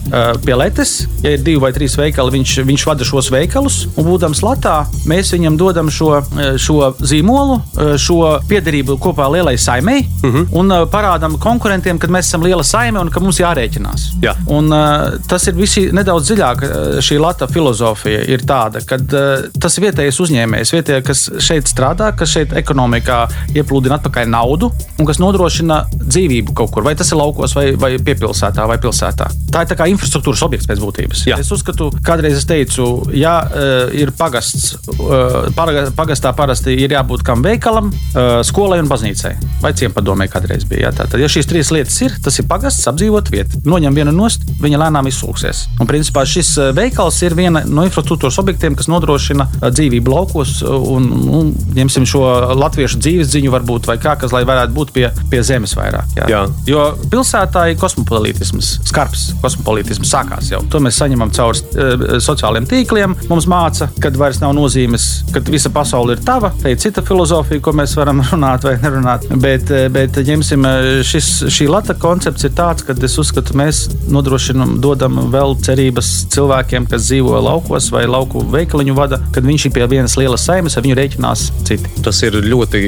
pie letes. Ja ir divi vai trīs veikali, viņš, viņš vada šos veikalus. Un, būdams latā, mēs viņam dodam šo, šo zīmolu, šo piederību kopā lielai saimei uh -huh. un parādām konkurentiem, ka mēs esam liela saime un ka mums jārēķinās. Jā. Un, uh, tas ir visi nedaudz dziļāk. uh, Šī lata filozofija ir tāda, ka uh, tas vietējais uzņēmējs, vietējais, kas šeit strādā, kas šeit ekonomikā ieplūdina atpakaļ naudu un kas nodrošina dzīvību kaut kur. Vai tas ir laukos, vai, vai piepilsētā, vai pilsētā. Tā ir tā kā infrastruktūras objekts pēc būtības. Jā. Es uzskatu, kādreiz es teicu, ja uh, ir pagasts, uh, pagastā parasti ir jābūt kam veikalam, uh, skolai un baznīcai. Vai ciempadomē kādreiz bija. Jā, tātad, ja šīs trīs lietas ir, tas ir pagasts, apdzīvot vietu. Noņem vienu nost, viņa lēnām izslūgsies. Un principā šis uh, veikals ir viena no infrastruktūras objektiem, kas nodrošina uh, dzīvību laukos un, un ņemsim šo latviešu dzīves ziņu, varbūt, vai kā, kas lai varētu būt pie, pie zemes vairāk. Jā. Jā. Jo pilsētā ir kosmopolītisms, skarbs kosmopolītisms sākās jau. To mēs saņemam caur uh, sociāliem tīkliem. Mums māca, kad vairs nav nozīmes, ka visa pasaule ir tava. Te ir cita filozofija, ko mēs varam runāt vai nerunāt. Bet, eh, bet ņemsim, eh, šis, šī lata koncepts ir tāds, ka es uzskatu, mēs nodrošinam, dodam vēl cerības cilvēkiem, kas dzīvo laukos vai lauku veikaliņu vada, kad viņš ir pie vienas lielas saimes, ar viņu rēķinās citi. Tas ir ļoti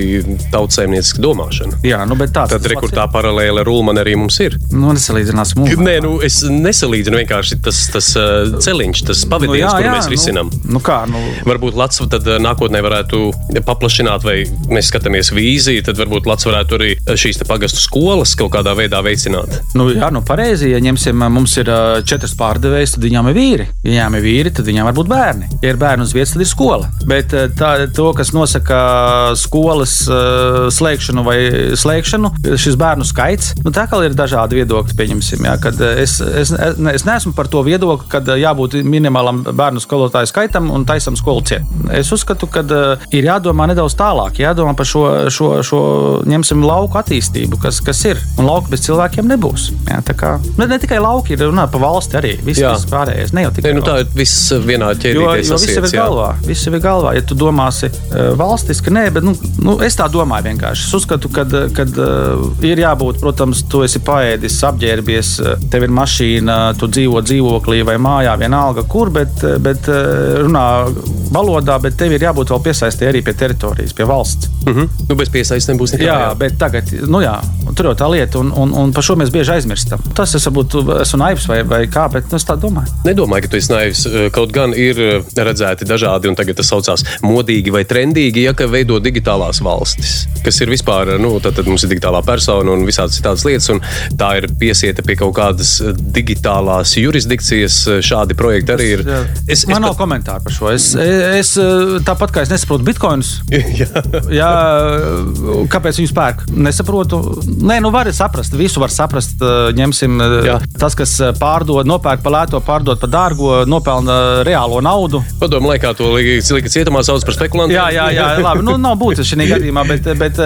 tautsēmnieciska domāšana. Jā, nu, bet tāds Tad rekurtā paralēli ar Ulmanu arī mums ir. Nu, nesalīdzināsim. Nē, nu, es nesalīdzinu vienkārši tas, tas uh, ceļš, tas pavadījums, nu, kuru mēs risinām. Nu, nu kā, nu, Varbūt Latvijas tad uh, nākotnē varētu paplašināt, vai mēs skatāmies vīziju, tad varbūt Latvijas varētu arī šīs te pagastu skolas kaut kādā veidā veicināt. Nu, jā, nu, pareizi. Ja ņemsim, mums ir četras pārdevējas, tad viņām ir vīri. Ja viņām ir vīri, tad viņām var būt bērni. Ja ir bērnu uz vietas, tad ir skola. Bet tā, to, kas nosaka skolas slēgšanu vai slēgšanu, šis bērnu skaits, nu, tā kā ir dažādi viedokļi. Pieņemsim, jā, es, es, ne- es neesmu par to viedokli, ka jābūt minimālam bērnu skolotāju skaitam un taisam skolu ciet. Es uzskatu, ka ir jādomā nedaudz tālāk, jādomā par šo, šo, šo ņemsim, lauku attīstību, kas, kas ir. Un lauka bez cilvēkiem nebūs. Jā, tā kā kā, ne, ne tikai lauki, ir runā par valsti arī. Viss, Jā. viss pārējais. Ne jau tikai Ne, nu, tā ir viss vienā Jo, ķēdītē jo viss jau ir jā. galvā. Viss jau ir galvā. Ja tu domāsi uh, valstiski, nē, bet nu, nu, es tā domāju vienkārši. Es uzskatu, ka uh, ir jābūt, protams, tu esi paēdis, apģērbies, tev ir mašīna, tu dzīvo dzīvoklī vai mājā, vienalga kur, bet, bet uh, runā valodā, bet tev ir jābūt vēl piesaistē arī pie teritorijas, pie valsts. Mhm. Nu, bez piesaistes nebūs nekā. Jā, bet tagad, nu jā, tur jau tā lieta, un, un, un par šo mēs bieži aizmirstam. Tas es varbūt esmu naivs vai, vai kā, bet nu, es tā domāju. Nedomāju, ka tu esi naivs. Kaut gan ir redzēti dažādi, un tagad tas saucās modīgi vai trendīgi, ja ka veido digitālās valstis, kas ir vispār, nu, tad, tad mums ir digitālā persona un visādas citādas lietas, un tā ir piesieta pie kaut kādas digitālās jurisdikcijas. Šādi projekti arī ir. Jā. Es, es Man nav pat, komentāru par šo. Es, es tāpat kā es nesaprotu bitkoinus. jā, Jā, kāpēc viņus pērk? Nesaprotu. Nē, nu var saprast. Visu var saprast. eh, Ņemsim eh, Jā. tas, kas eh, pārdod, nopērk par lēto, pārdod par dārgo, nopelna eh, reālo naudu. padomu laikā to lika cietumā sauc par spekulantu. Jā, jā, jā labi. Nu, nav būtiski šajā gadījumā, bet, bet,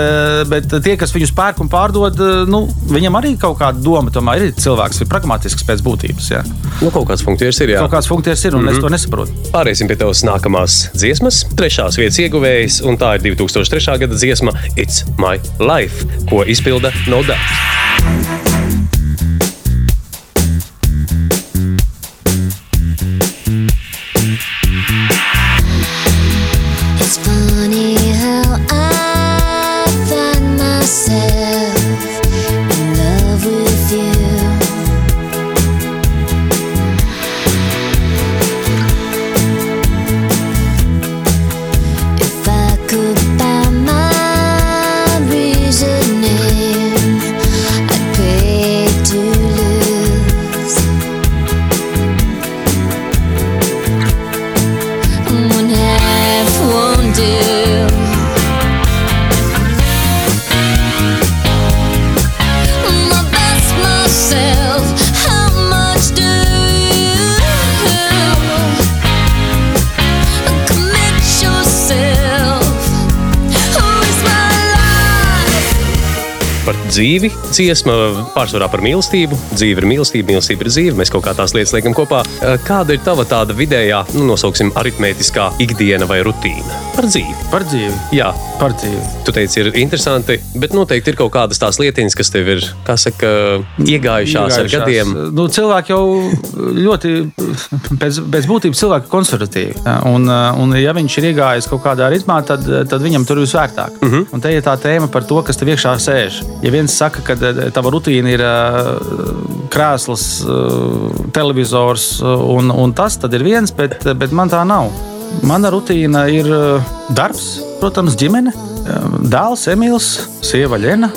bet tie, kas viņus pērk un pārdod, nu, viņam arī kaut kāda doma tomēr ir cilvēks, ir pragmatisks pēc būtības. Jā. Nu, kaut kāds punkts ir. Jā. Kaut kāds funkcijas ir, un mm -hmm. es to nesaprotu. Pāriesim pie tavas nākamās dziesmas. Trešās vietas ieguvējs, un tā ir 2003. gada dziesma It's My Life, ko izpilda No Doubt. Dzīvi dziesma, pārsvarā par mīlestību. Dzīve ir mīlestība, mīlestība ir dzīve. Mēs kaut kā tās lietas liekam kopā. Eh, Kāda ir tava tāda vidējā, nu, nosauksim, aritmētiskā ikdiena vai rutīna par dzīvi? Par dzīvi. Jā, Par dzīvi. tu teici, ir interesanti, bet noteikti ir kaut kādas tās lietiņas, kas tev ir, kā saka, iegājušās ar gadiem. Nu, cilvēki jau ļoti, pēc, pēc būtības, cilvēki konservatīvi. Un, un, ja viņš ir iegājis kaut kādā ritmā, tad, tad viņam tur ir visvērtāk. Uh Mhm. -huh. Un te ir tā tēma par to, kas tev iekšā sēž. Ja viens saka, ka eh, tava rutīna ir eh, krēsls, televizors un, un tas, ir viens, bet, bet man tā nav. Mana rutīna ir darbs, protams, ģimene. Eh, Dēls, Emīls, sieva Lena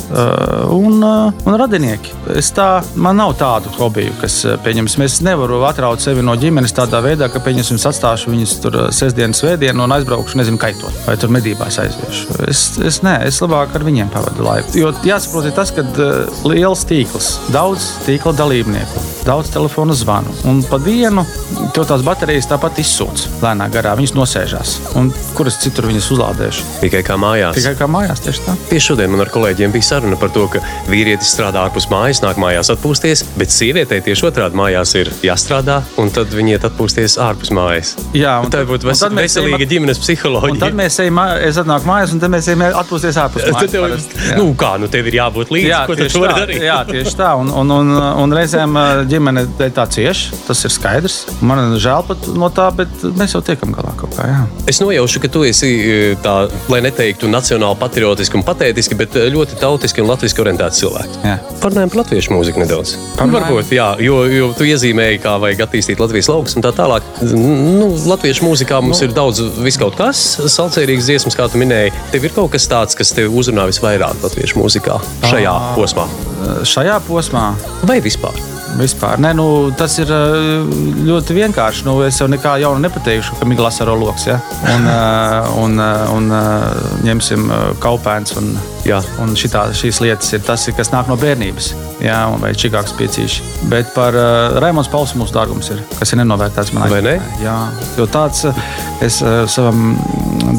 un, eh, un radinieki. Es tā, man nav tādu hobiju, kas, eh, pieņemsim, es nevaru atraut sevi no ģimenes tādā veidā, ka, pieņemsim, atstāšu viņus tur eh, sestdienas, svētdienu un aizbraukšu, nezinu, kaitot, vai tur medībās aiziešu. Es, es, nē, es labāk ar viņiem pavadu laiku. Jo jāsaprot, tas, ka liels tīkls, daudz tīkla dalībnieku, daudz telefona zvanu. Un pa dienu to tās baterijas tāpat izsūc lēnā garā. Viņas nosēžās. Un kuras citur viņas uzlādēšu? Tikai kā mājās. Tikai kā mājās, tieši tā. Tieši šodien man ar kolēģiem bija saruna par to, ka vīrietis strādā ārpus mājas, nāk mājās atpūsties, bet sievietei tieši otrādi mājās ir jāstrādā, un tad viņi iet atpūsties ārpus mājas. Jā, un Tā tad- būtu un ves veselīga ejam- ģimenes Un psiholoģija. tad mēs ejam, es atnāku mājās, un tad mēs ejam atpūsties ārpus mājas. tev, parasti. Nu, kā, nu, tev ir jābūt līdzi, Jā, ko tu vari tā, darīt. jā, tieši tā. Un, un, un, un reizēm ā, ģimene tā cieš, tas ir skaidrs. Man ir žēl pat no tā, bet mēs jau tiekam galā kaut kā. Jā. Es nojaušu, ka tu esi e, tā, lai neteiktu nacionāli patriotiski un patētiski, bet e, ļoti tautiski un latviski orientēts cilvēks. Parunājam par latviešu mūziku nedaudz. Parunājam. Varbūt, jā, jo, jo tu iezīmēji, kā vajag attīstīt Latvijas laukus un tā tālāk. Nu, latviešu mūzikā mums nu. ir daudz viskaut kas, salcerīgs dziesmas, kā tu minēji. Tev ir kaut kas tāds, kas tev uzrunā visvairāk latviešu mūzikā šajā posmā Šajā posmā vai vispār? Vispār. Nē, nu, tas ir ā, ļoti vienkārši. Nu, es jau nekā jaunu nepateikšu, ka Miglas ar loks. Ja? Un, ā, un, ā, un ā, ņemsim kaupēns. Un, Jā. un šitā, šīs lietas ir tas, kas nāk no bērnības. Jā, un vai čigāks piecīši. Bet par uh, Raimons Pauls mūsu dārgums ir, kas ir nenovērtēts manā Vai ne? Jā, jo tāds es uh, savam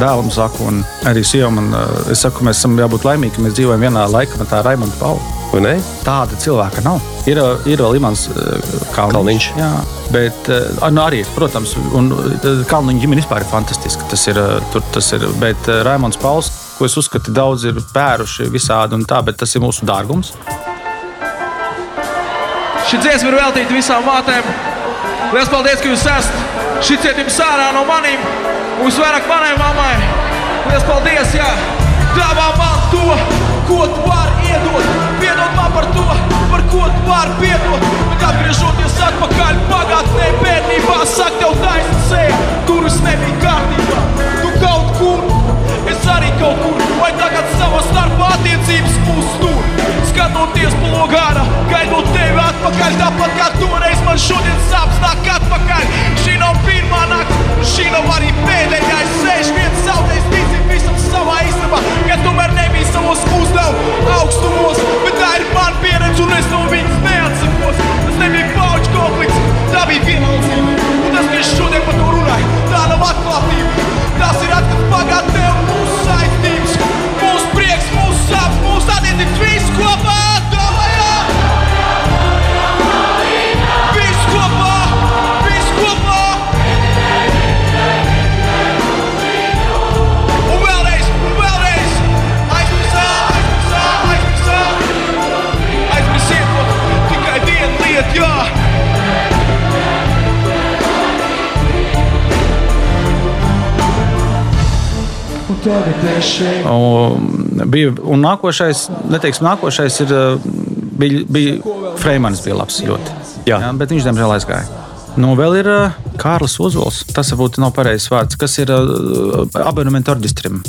dēlam saku, un arī sievam, un uh, es saku, mēs esam jābūt laimīgi, ka mēs dzīvojam vienā laikmatā ar Raimonu Paulu. Vai ne? Tāda cilvēka nav. Ir, ir vēl Imants uh, Kalniņš. Kalniņš. Jā, bet uh, nu, arī, protams, un uh, Kalniņa ģimene vispār ir fantastiska. Tas ir, tur, tas ir bet Raimons Pauls, ko es uzskatu, daudz ir pēruši visādi un tā, bet tas ir mūsu dārgums. Šī dziesma ir veltīta visām mātēm. Lielas paldies, ka jūs esat šī cietuma sārā no maniem un visvairāk manai mammai. Lielas paldies, jā! Dāvā man to, ko tu atpakaļ pagātnē, bērnībā, saka tev taisnība sēja. Tur es nebiju kārtībā. Tu kaut kur Es arī kaut kur, vai tagad savā starpā attiecības uztur. Skatoties plūgāra, gaidot tevi atpakaļ, tāpat kā toreiz man šodien sāpes nāk atpakaļ. Šī nav pirmā nakta, šī nav arī pēdējā. Es sēžu viens zaudējis, ticim visam savā istabā, ka tomēr nebija savos uzdevumu augstumos. Bet tā ir man pieredze, un es no viņas neatsakos. Tas nebija pauģu konflikts, tā bija vienaldzība. Un tas, ka es šodien par to runāju, tā nav atklātība. Tas ir atklāts pagātnē un mūsu saistības, mūsu prieks, mūsu sāpes, mūsu attiecības, Un. Un, bija, un nākošais, neteiksim, nākošais ir, uh, bija, bija Freimans, bija labs ļoti. Jā. Jā, bet viņš diemžēl aizgāja. Nu, vēl ir uh, Kārlis Ozols. Tas varbūt nav pareizs vārds. Kas ir uh, abonementu orķestrim,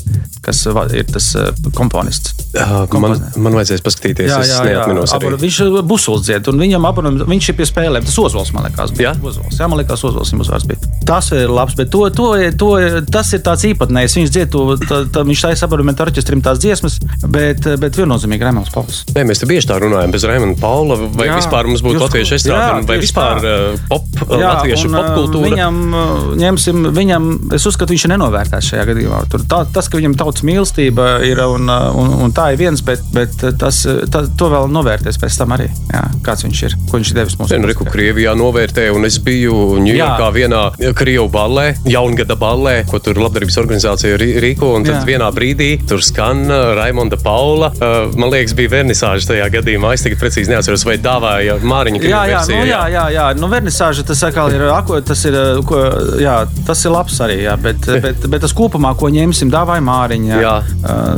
kas ir tas komponists. Uh, man, man vajadzēs paskatīties, es neatminos arī. Abon- Viņš ir busulis dzied, un viņam abonem, viņš ir pie spēlēm. Tas Ozols, man liekas, bija. Jā? Ozols, jā, man liekas, Ozols viņam uzvārds bija. Tas ir labs, bet to, to, to, tas ir tāds īpatnējs. Viņš dzied to, tā, tā, viņš taisa abonementu orķestrim tās dziesmas, bet, bet viennozīmīgi Rēmons Pauls. Nē, mēs te bieži tā runājam, bez Raimana Paula, vai jā, Jā, vispār mums būtu latviešu jā, estrāde, vai vispār tā. uh, pop, latviešu un, uh, popkultūra. Viņam, uh, ņemsim, viņam, es uzskatu, viņš ir nenovērtēts šajā gadījumā. Tur, tā, tas, ka viņam tautas mīlestība ir un, uh, un, un tā ir viens, bet, bet tas, tā, to vēl novērtēs pēc tam arī. Jā, kāds viņš ir, ko viņš devis mums. Nē, nu, Reku Krievijā novērtēju, un es biju Ņujorkā vienā Krievu ballē, jaungada ballē, ko tur labdarības organizācija rī- rīko. Un tad Jā. vienā brīdī tur skan uh, Raimonda Paula. Man liekas, bija vernisāža tajā gadījumā. Es tagad precīzi neatceros, vai dāvāja Māriņa Jā, jā, versiju, nu, jā, jā, jā. Nu, vernisāža tas atkal ir, tas ir, ko, jā, tas ir labs arī, jā, bet, bet, bet tas kopumā, ko ņemsim, dāvāja Māriņa. Jā.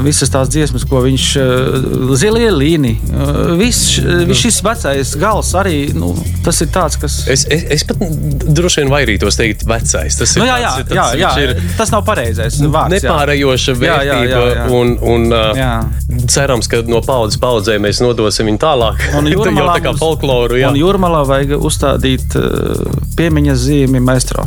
Visas tās dziesmas, ko viņš, uh, zilie līni, uh, viss, viss šis vecais gals arī, nu, tas ir tāds, kas. Es, es, es pat droši vien vairītos teikt, vecais. Tas ir Nu, jā, jā, tāds, jā, jā, viņš ir tas nav pareizais vārds. jā. nepārējoša Jā, jā, vērtība. jā, jā. Un, un, Jā. cerams, ka no paudzes paudzē mēs nodosim viņu tālāk. Un jūrmalā tā kā folkloru. Jā. Un jūrmalā vajag uzstādīt piemiņas zīmi maestro.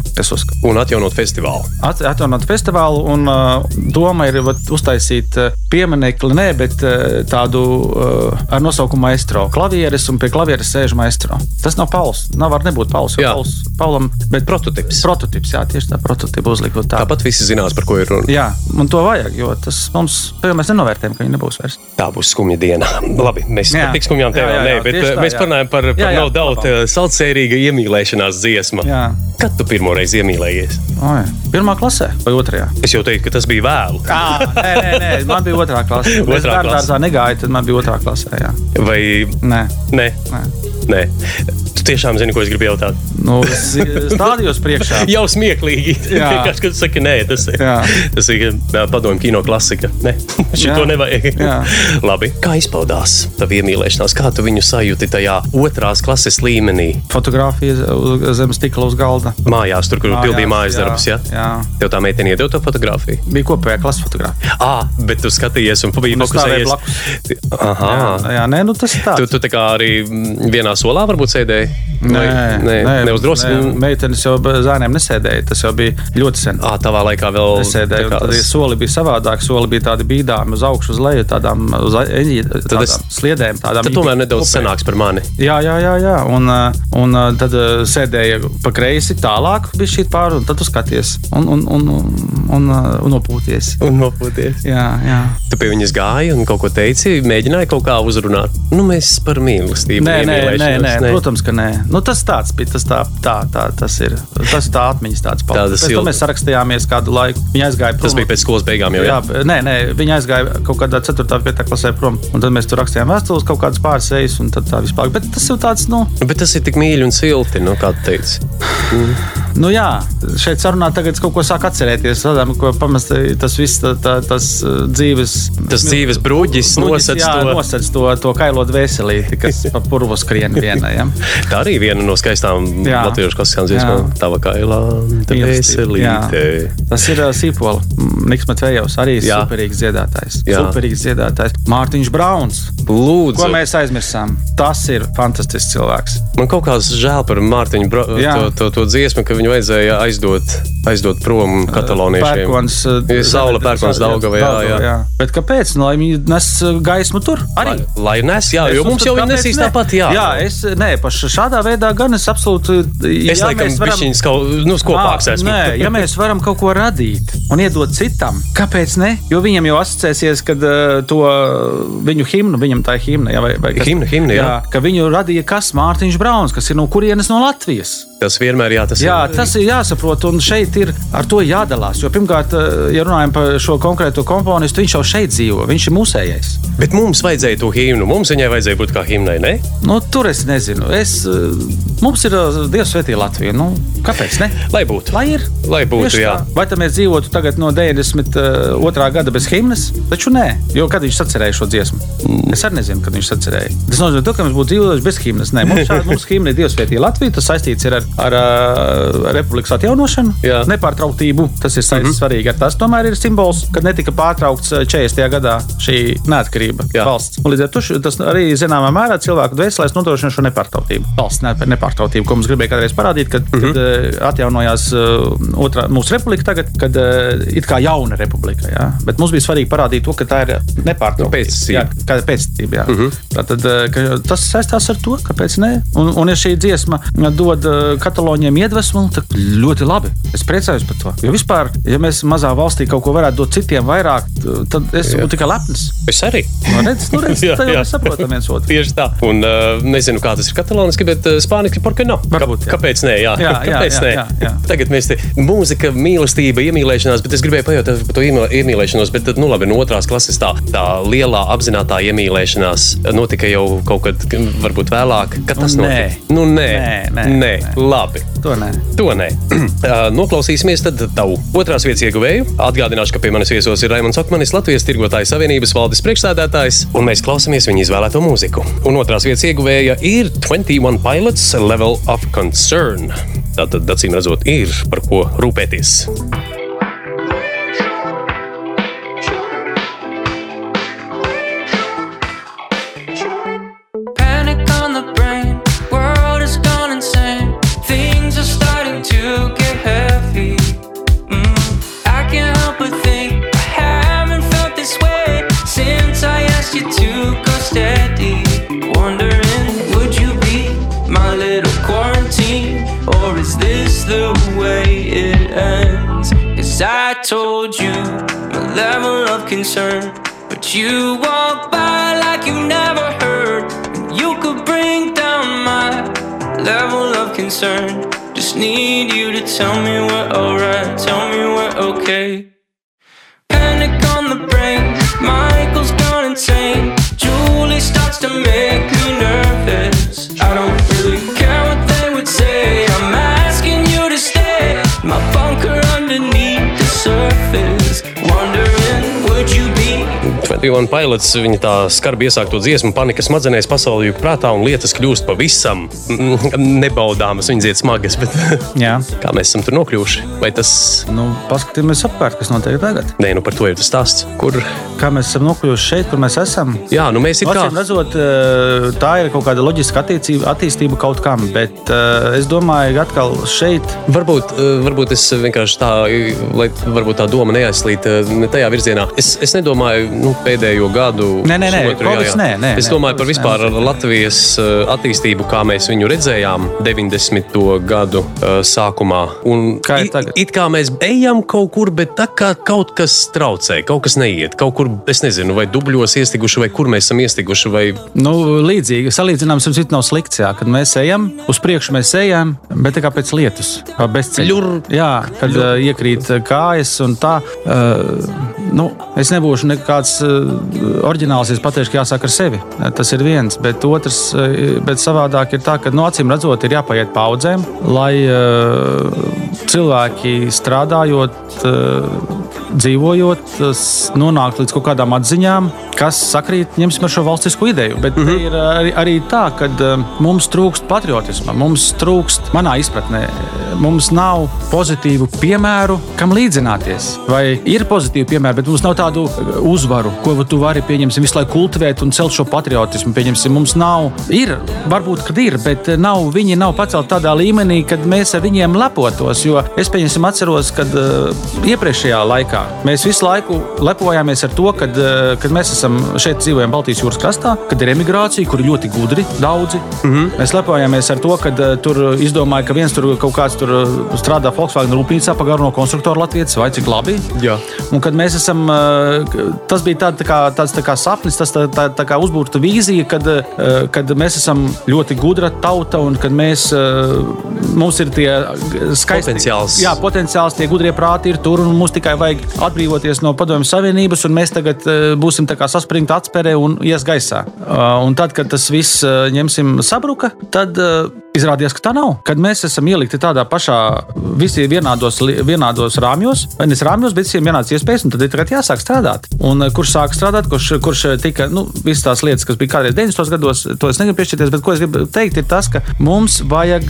Un atjaunot festivālu. At- Atjaunot festivālu, un uh, doma ir vat, uztaisīt uh, pieminiekli, ne, bet uh, tādu uh, ar nosaukumu maestro. Klavieres un pie klavieres sēž maestro. Tas nav Pauls. Nav var nebūt Pauls. Jā. Pauls Paulam, bet Prototips. prototips, jā, tieši tā prototipa uzlikot tā. Tāpat visi zinās, par ko ir runa. Jā, un to vajag, jo tas mums, to jau mēs nenovērtējam, ka viņi nebūs vairs. Tā būs skumja diena. Labi, mēs Jā. par tik skumjām Jā, tēmām nē, bet eh, tā, mēs parunājam par, par Jā, jā, no daudz labāk. saldsērīga iemīlēšanās dziesma. Jā. Kad tu pirmoreiz iemīlējies? Oi, pirmā klasē vai otrajā? Es jau teicu, ka tas bija vēlu. À, nē, nē, nē, man bija otrā klase. Otrā Es bērnu dārzā negāju, tad man bija otrā klasē. Jā. Vai Nē, nē? nē. Nē. Tu tiešām zini, ko es gribu jautāt. Nu, stādījos priekšā. Jau smieklīgi. Jā. Vienkārši, kad tu saki, nē, tas ir, Jā. tas ir jā, padomju kino klasika. Nē, šito Jā. nevajag. Jā. Labi. Kā izpaudās tava iemīlēšanās? Kā tu viņu sajūti tajā otrās klases līmenī? Fotogrāfija uz- zem stikla uz galda. Mājās, tur, kur pildīja mājas jā, darbus. Ja? jā. Tev tā meitene iedod to fotografiju. Bija kopējā klases fotogrāfija. Ah, bet tu skatījies un es stāvēju fokusējies. Aha. Jā, jā, nē, nu tas ir Tu, tāds. tu tā kā arī mm, vienā solā varbūt sēdēji. Vai- nē, ne uz drosmi. nē, Meitenes jau zēniem nesēdēja. Tas jau bija ļoti sen. Ah, tavā laikā vēl Nesēdēja, un tā kā tad ja soli bija savādāk. Soli bija tādi bīdāmi uz augšu, uz leju, tādām, uz eņģi, tādām es- sliedēm. Tādām Tad tomēr nedaudz Kopēji. senāks par mani. Jā, jā, jā. jā. Un, un tad sēdēja pa kreisi tālāk, bija šī pāri, un tad tu skaties un, un, un, un, un, un nopūties. Un nopūties. Jā, jā. Tu pie viņas gāji un kaut ko teici, mēģināji kaut kā uzrunāt. Nu, mēs par mīlestību. Nē, nē, nē, iemīlēšanos, nē, protams, ka nē. Nu, tas tāds bija. Tas, tā, tā, tā, tas ir. Tas tā atmiņas tāds pats. Tāda Pēc tam mēs sarakstījāmies kādu laiku. Viņa aizgāja prom. Tas bija pēc skolas beigām jau. Jā, Jā, nē, nē, viņa aizgāja kaut kādā 4. un 5. klasē prom. Un tad mēs tur rakstījām vēstules, kaut kādas pāris reizes, un tad tā vispār. Bet tas ir tāds, nu, Bet tas ir tik mīļi un silti, nu, kā tu teici. nu jā, šeit sarunā tagad kaut ko sāku atcerēties. Tādām, ko pamesti tas viss, tā, tā, tas uh, dzīves. Tas dzīves bruģis nosedz jā, to. Nosedz to, to kailot veselīti, kas pa purvu skrien vienā. Ja? Tā arī viena no skaistām Jā. latviešu klasiskām dziesmām. Tā Mīlestība, jā. veselīte. Tas ir uh, Sīpola. Niks Matvejovs arī ir superīgs dziedātājs. Jā. Superīgs dziedātājs. Mārtiņš Brauns. Lūdzu, Ko mēs aizmirsām? Tas ir fantastisks cilvēks. man kaut kā žēl par Mārtiņu Bra to, to, to dziesmu, ka viņu vajadzēja aizdot, aizdot prom kataloniešiem. Pērkons, Ja Saula pērkons Daugava, jā, jā. jā. Bet kāpēc? Nu, lai viņi nes gaismu tur arī. Lai, lai nes, jā, jo Es mums jau viņi nesīs ne? tāpat, jā. Jā, es nē, šādā veidā gan es absolūti. Es ja laikam mēs varam- kaut, nu, skopāks Ā, esmu. Nē, ja mēs varam kaut ko radīt un iedot citam, kāpēc ne? Jo viņam jau asociēsies, kad uh, to viņu himnu, viņam tā ir himna, jā, vai, vai kas- Himna, himna, jā. ka viņu radīja kas Mārtiņš Brauns, kas ir no kurienes no Latvijas. Tas vienmēr jā, tas Jā, ir. tas ir jāsaprot, un šeit ir ar to jādalās. Jo pirmkārt, ja runājam par šo konkrēto komponistu, viņš jau šeit dzīvo, viņš ir mūsējais. Bet mums vajadzēja to himnu. Mums viņai vajadzēja būt kā himnai, ne? Nu, tur es nezinu. Es, eh, mums ir eh, Dievs svētī Latvija. Nu, kāpēc? Ne? Lai būtu. Lai ir. Lai būtu, jā. tā. Vai tad mēs dzīvotu tagad no 92. gada bez himnas? Taču nē, jo kad viņš sacerēja šo dziesmu? Mm. Es arī nezinu, kad viņš sacerēja. Tas nozīmē, to, ka mēs būtu dzīvojuši bez himnas. Nē, mums šāda mums himna ir Dievs svētī Latvija. Tas saistīts ar, ar, uh, republikas atjaunošanu, Jā. nepārtrauktību. Tas ir saistīts mm -hmm. svarīgi ar tas. Tomēr ir simbols, ka netika pārtraukts uh, 40. gadā šī neatkarība Jā. valsts. Un līdz ar to tas arī zināmā mērā cilvēku dvēselēs nodrošina šo nepārtrauktību. Valsts ne- nepārtrauktību, ko mums gribēja kādreiz parādīt, kad, mm -hmm. kad uh, atjaunojās uh, otrā mūsu republika tagad, kad uh, it kā jauna republika. Jā. Bet mums bija svarīgi parādīt to, ka tā ir nepārtrauktība. Pēctecība. Ir? Jā. Mm -hmm. Tātad, uh, ka tas saistās ar to, kāpēc ne. Un, un ja šī dziesma dod uh, katalāņiem iedvesmu, tad ļoti labi. Es priecājos par to. Jo vispār, ja mēs mazā valstī kaut ko varētu dot citiem vairāk, tad es būtu tikai lepns. Es arī. Nu, redz, nu, redz, Jā, jā. mēs saprotam viens otru. Tieši tā. Un uh, nezinu, kā tas ir katalāniski, bet uh, spāniski porka nav. Varbūt, jā. Kāpēc nē? Jā, Jā, jā, kāpēc jā, nē? jā, jā. Tagad mēs te mūzika, mīlestība, iemīlēšanās, bet es gribēju pajautāt par to iemīl- iemīlēšanos, bet tad, nu labi, no otrās klases tā, tā lielā apzinātā iemīlēšanās notika jau kaut kad, varbūt vēlāk. Kad tas Nu, notika? Nu, nē, Nē, nē, nē. nē. labi. To nē. To nē. Uh, Noklausīsimies tad tavu otrās vietas ieguvēju. Atgādināšu, ka pie manis viesos ir Raimons Akmanis, Latvijas Tirgotāju Savienības valdes priekšsēdētājs, un mēs klausāmies viņa izvēlēto mūziku. Un otrās vietas ieguvēja ir 21 Pilots Level of Concern. Tātad, acīm redzot, ir par ko rūpēties. The way it ends? Cause I told you my level of concern. But you walk by like you never heard. And you could bring down my level of concern. Just need you to tell me we're alright. Tell me we're okay. Panic on the brain. Michael's gone insane. Julie starts to make me nervous. Ivan Pailets, viņa tā skarbi iesākto dziesmu, panika smadzenēs, pasaulē prātā un lietas kļūst pavisam mm, nebaudāmas. Viņas iet smagas, bet kā mēs esam tur nokļuvuši? Vai tas, Nu, paskatīsimies apkārt, kas notiek tagad. nē, nu par to ir tas stāsts, kur, Kā mēs esam nokļuvuši šeit, kur mēs esam. jā, nu mēs it kā. Redzot, eh, tā ir kaut kāda loģiska attiecība, attīstība kaut kam, bet eh, es domāju, ka atkal šeit Varbūt, eh, varbūt es vienkārši tā, lai varbūt tā doma neaizslīd ne tajā virzienā. Es, es nedomāju nu, pēdējo gadu. Nē, nē, nē, jā. nē, nē, es nē, domāju par Covid vispār nē. Latvijas eh, attīstību, kā mēs viņu redzējām 90. gadu eh, sākumā. Un Kā ir it- tagad? It kā mēs ejam kaut kur, bet tā kā kaut kas traucē, kaut kas neiet, kaut kur, es nezinu, vai dubļos iestiguši, vai kur mēs esam iestiguši. Vai... Nu, līdzīgi, salīdzināms citu nav slikts. Jā, kad mēs ejam, uz priekšu mēs ejam, bet tā kā pēc lietus, kā bezceļā. Ļur. Jā, kad uh, iekrīt kājas un tā. Uh, nu, es nebūšu nekāds uh, oriģināls, ja es pateikšu, ka jāsāk ar sevi. Uh, Tas ir viens, bet otrs, uh, bet savādāk ir tā, ka no acīm redzot, ir jāpaiet paudzēm, lai cilvēki strādājot. Dzīvojot, nonākt līdz kaut kādām atziņām, kas sakrīt ņemsim, ar šo valstisko ideju. Bet mm -hmm. ir arī, arī tā, ka uh, mums trūkst patriotisma, mums trūkst, manā izpratnē, mums nav pozitīvu piemēru, kam līdzināties. Vai ir pozitīvi piemēri, bet mums nav tādu uzvaru, ko tu vari pieņemsim, visu laiku kultivēt un celt šo patriotismu. Pieņemsim, mums nav, ir, varbūt, kad ir, bet nav, viņi nav pacelti tādā līmenī, kad mēs ar viņiem lepotos. Jo es pieņemsim, atceros, kad uh, iepriekšējā laikā mēs visu laiku lepojāmies ar to, kad, uh, kad mēs esam šeit dzīvojam Baltijas jūras krastā, kad ir emigrācija, kur ir ļoti gudri daudzi. Mm -hmm. Mēs lepojāmies ar to, ka uh, tur izdomāja, ka viens tur kaut kāds tur uh, strādā Volkswagen rūpnīcā pagarno konstruktoru Latvijas, vai cik labi. Jā. Un kad mēs esam, tas bija tā, tā kā, tāds tā kā sapnis, tas tā, tā, tā kā uzbūvēta vīzija, kad, kad mēs esam ļoti gudra tauta un kad mēs, mums ir tie skaisti Potenciāls. Jā, potenciāls, tie gudrie prāti ir tur, un mums tikai vajag atbrīvoties no Padomju Savienības, un mēs tagad uh, būsim saspringti atspērē un ies gaisā. Uh, Un tad, kad tas viss uh, ņemsim sabruka, tad izrādījās, ka tā nav. Kad mēs esam ielikti tādā pašā, visi vienādos, vienādos rāmjos, vai ne rāmjos, bet visiem vienādas iespējas, un tad ir jāsāk strādāt. Un kurš sāk strādāt, kurš, kurš tika, nu, visas tās lietas, kas bija kādreiz 90. gados, to es negribu piešķirties, bet ko es gribu teikt, ir tas, ka mums vajag,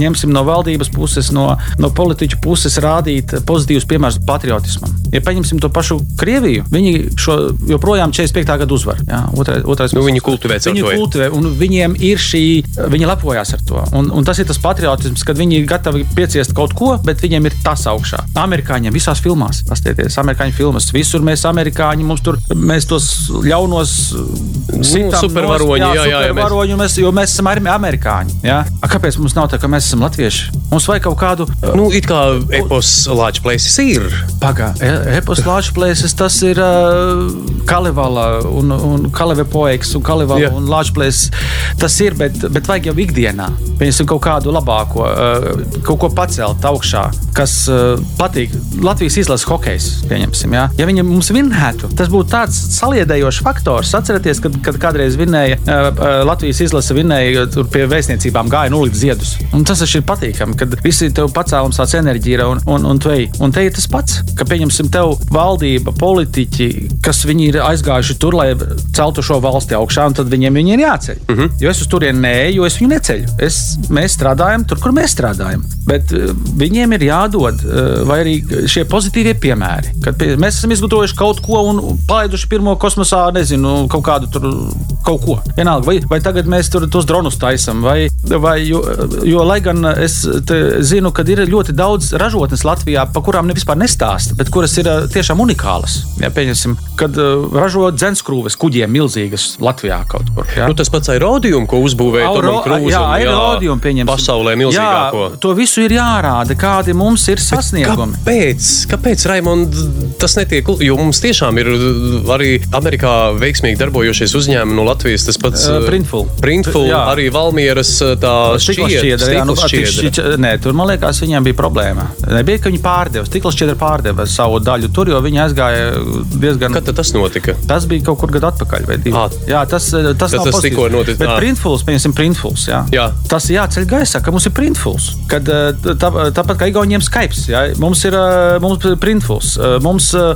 ņemsim no valdības puses, no, no politiķu puses, rādīt pozitīvus piemērus patriotismam. Ja paņemsim to pašu Krieviju, viņi šo joprojām 45. gadu uzvar. Jā, otrais, otrais Nu, viņi kultivē Viņi to, ja. kultivē, un viņiem ir šī, viņi lepojas ar to. Un, un tas ir tas patriotisms, kad viņi ir gatavi pieciest kaut ko, bet viņiem ir tas augšā. Amerikāņiem visās filmās, paskatieties, amerikāņu filmas, visur mēs, amerikāņi, mums tur mēs tos ļaunos Nu, supervaroņi, jā, jā, jā, mēs- supervaroņi, mēs, jo mēs esam arī amerikāņi. Jā? A, kāpēc mums nav tā, ka mēs esam latvieši? Mums vajag kaut kādu. Nu, it kā epos lāča plēsis ir. Pagaidā, eposlāču plēsis, tas ir uh, Kalivala un, un Kaleve poeks un Kalivala Jā. un Lāču plēsis. Tas ir, bet, bet vajag jau ikdienā. Pieņemsim kaut kādu labāko, uh, kaut ko pacelt augšā, kas uh, patīk. Latvijas izlases hokejs, pieņemsim, jā. ja viņi mums vinnētu, tas būtu tāds saliedējošs faktors. Atcerieties, kad, kad kādreiz vinēja uh, uh, Latvijas izlase, vinēja tur pie vēstniecībām gāja nulīt ziedus. Un tas taču ir patīkami, kad visi tev pacēlums tāds enerģija un, un, un tu ej. Un te ir tas pats, ka pieņemsim tev valdība, politiķi, kas viņi ir aizgājuši tur, lai celtu šo valsti augšā, un tad viņiem viņi ir jāceļ. Uh -huh. Jo es uz turieni nē, jo es viņu neceļu. Es, mēs strādājam tur, kur mēs strādājam. Bet uh, viņiem ir jādod, vai arī šie pozitīvie piemēri. Kad mēs esam izgatavojuši kaut ko un palaiduši pirmo kosmosā, nezinu, kaut kādu tur kaut ko. Vienalga, vai, vai tagad mēs tur tos dronus taisām, vai, vai jo, jo, lai gan es zinu, ka ir ļoti daudz ražotnes Latvijā, pa kurām ne vispār nestāsta, bet kuras ir tiešām unikālas. Ja, pieņemsim, kad ražo dzenskrūves kuģiem milzīgas Latvijā kaut kur. Ja? Nu, tas pats aerodījums, ko uzbūvēja Auro- Krūzam. jā, aerodījumu pieņemsim. Pasaulē milzīgāko. Jā, to visu ir jārāda, kādi mums ir sasniegumi. Kāpēc? Kāpēc Raimond, tas netiek? Jo mums tiešām ir arī Amerikā veiksmīgi darbojošies uzņēmumi no Latvijas. Tas pats Uh, Printful. Printful Jā. arī Valmieras tā šķiedra. nu. Nē, tur man liekas, viņiem bija problēma. Nebija, ka viņi pārdeva, stikla šķiedra pārdeva savu sociālo daļu tur, jo viņi aizgāja diezgan. Kad tas notika? Tas bija kaut kur gadu atpakaļ. Ā. Jā, tas, tas, Tas- tas pozitīvs. tikko notic- Bet ā. printfuls, piemēram, printfuls. Jā. Jā. Tas jāceļ gaisā, ka mums ir printfuls. Kad, eh, tā, tāpat kā Igauniem Skype, jā, mums ir eh, mums printfuls. Eh, Mums eh,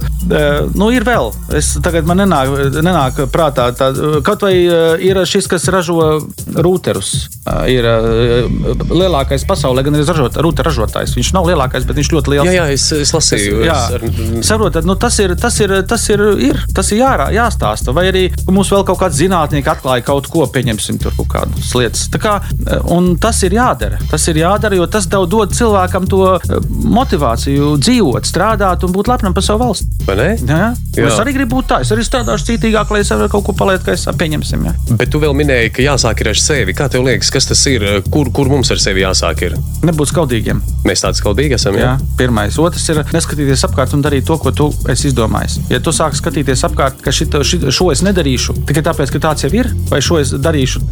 nu, ir vēl. Es tagad man nenāk, nenāk prātā. Tā, kaut vai eh, ir šis, kas ražo routerus. Eh, Ir eh, lielākais pasaulē, gan arī ražot, router ražotājs. Viņš nav lielākais, bet viņš ļoti liels. Jā, jā, es, es lasīju. Jā, es ar- saprotat, nu, tas ir, tas ir, tas ir, ir, tas ir jārā, jāstāsta. Vai arī mums vēl kaut kāds zinātnieks atklāja kaut ko, pieņemsim, tur kaut kādas lietas. Tā kā, eh, un tas ir jādara. Tas ir jādara, jo tas tev dod cilvēkam to eh, motivāciju dzīvot, strādāt un būt lepnam par savu valsti. Vai ne? Jā, Jā. Es arī gribu būt tā. Es arī strādāšu cītīgāk, lai es varu kaut ko palikt, kā es pieņemsim. Jā. Bet tu vēl minēji, ka jāsāk ir ar sevi. Kā tev liekas, kas tas ir? Kur, kur mums ar sevi jāsāk? Ir? Nebūt skaudīgiem. Mēs tādi skaudīgi esam. Jā, Jā? pirmais. Otrs ir neskatīties apkārt un darīt to, ko tu esi izdomājis. Ja tu sāc skatīties apkārt, ka šito, šito, šo es nedarīšu tikai tāpēc, ka tāds jau ir, vai šo es darīšu,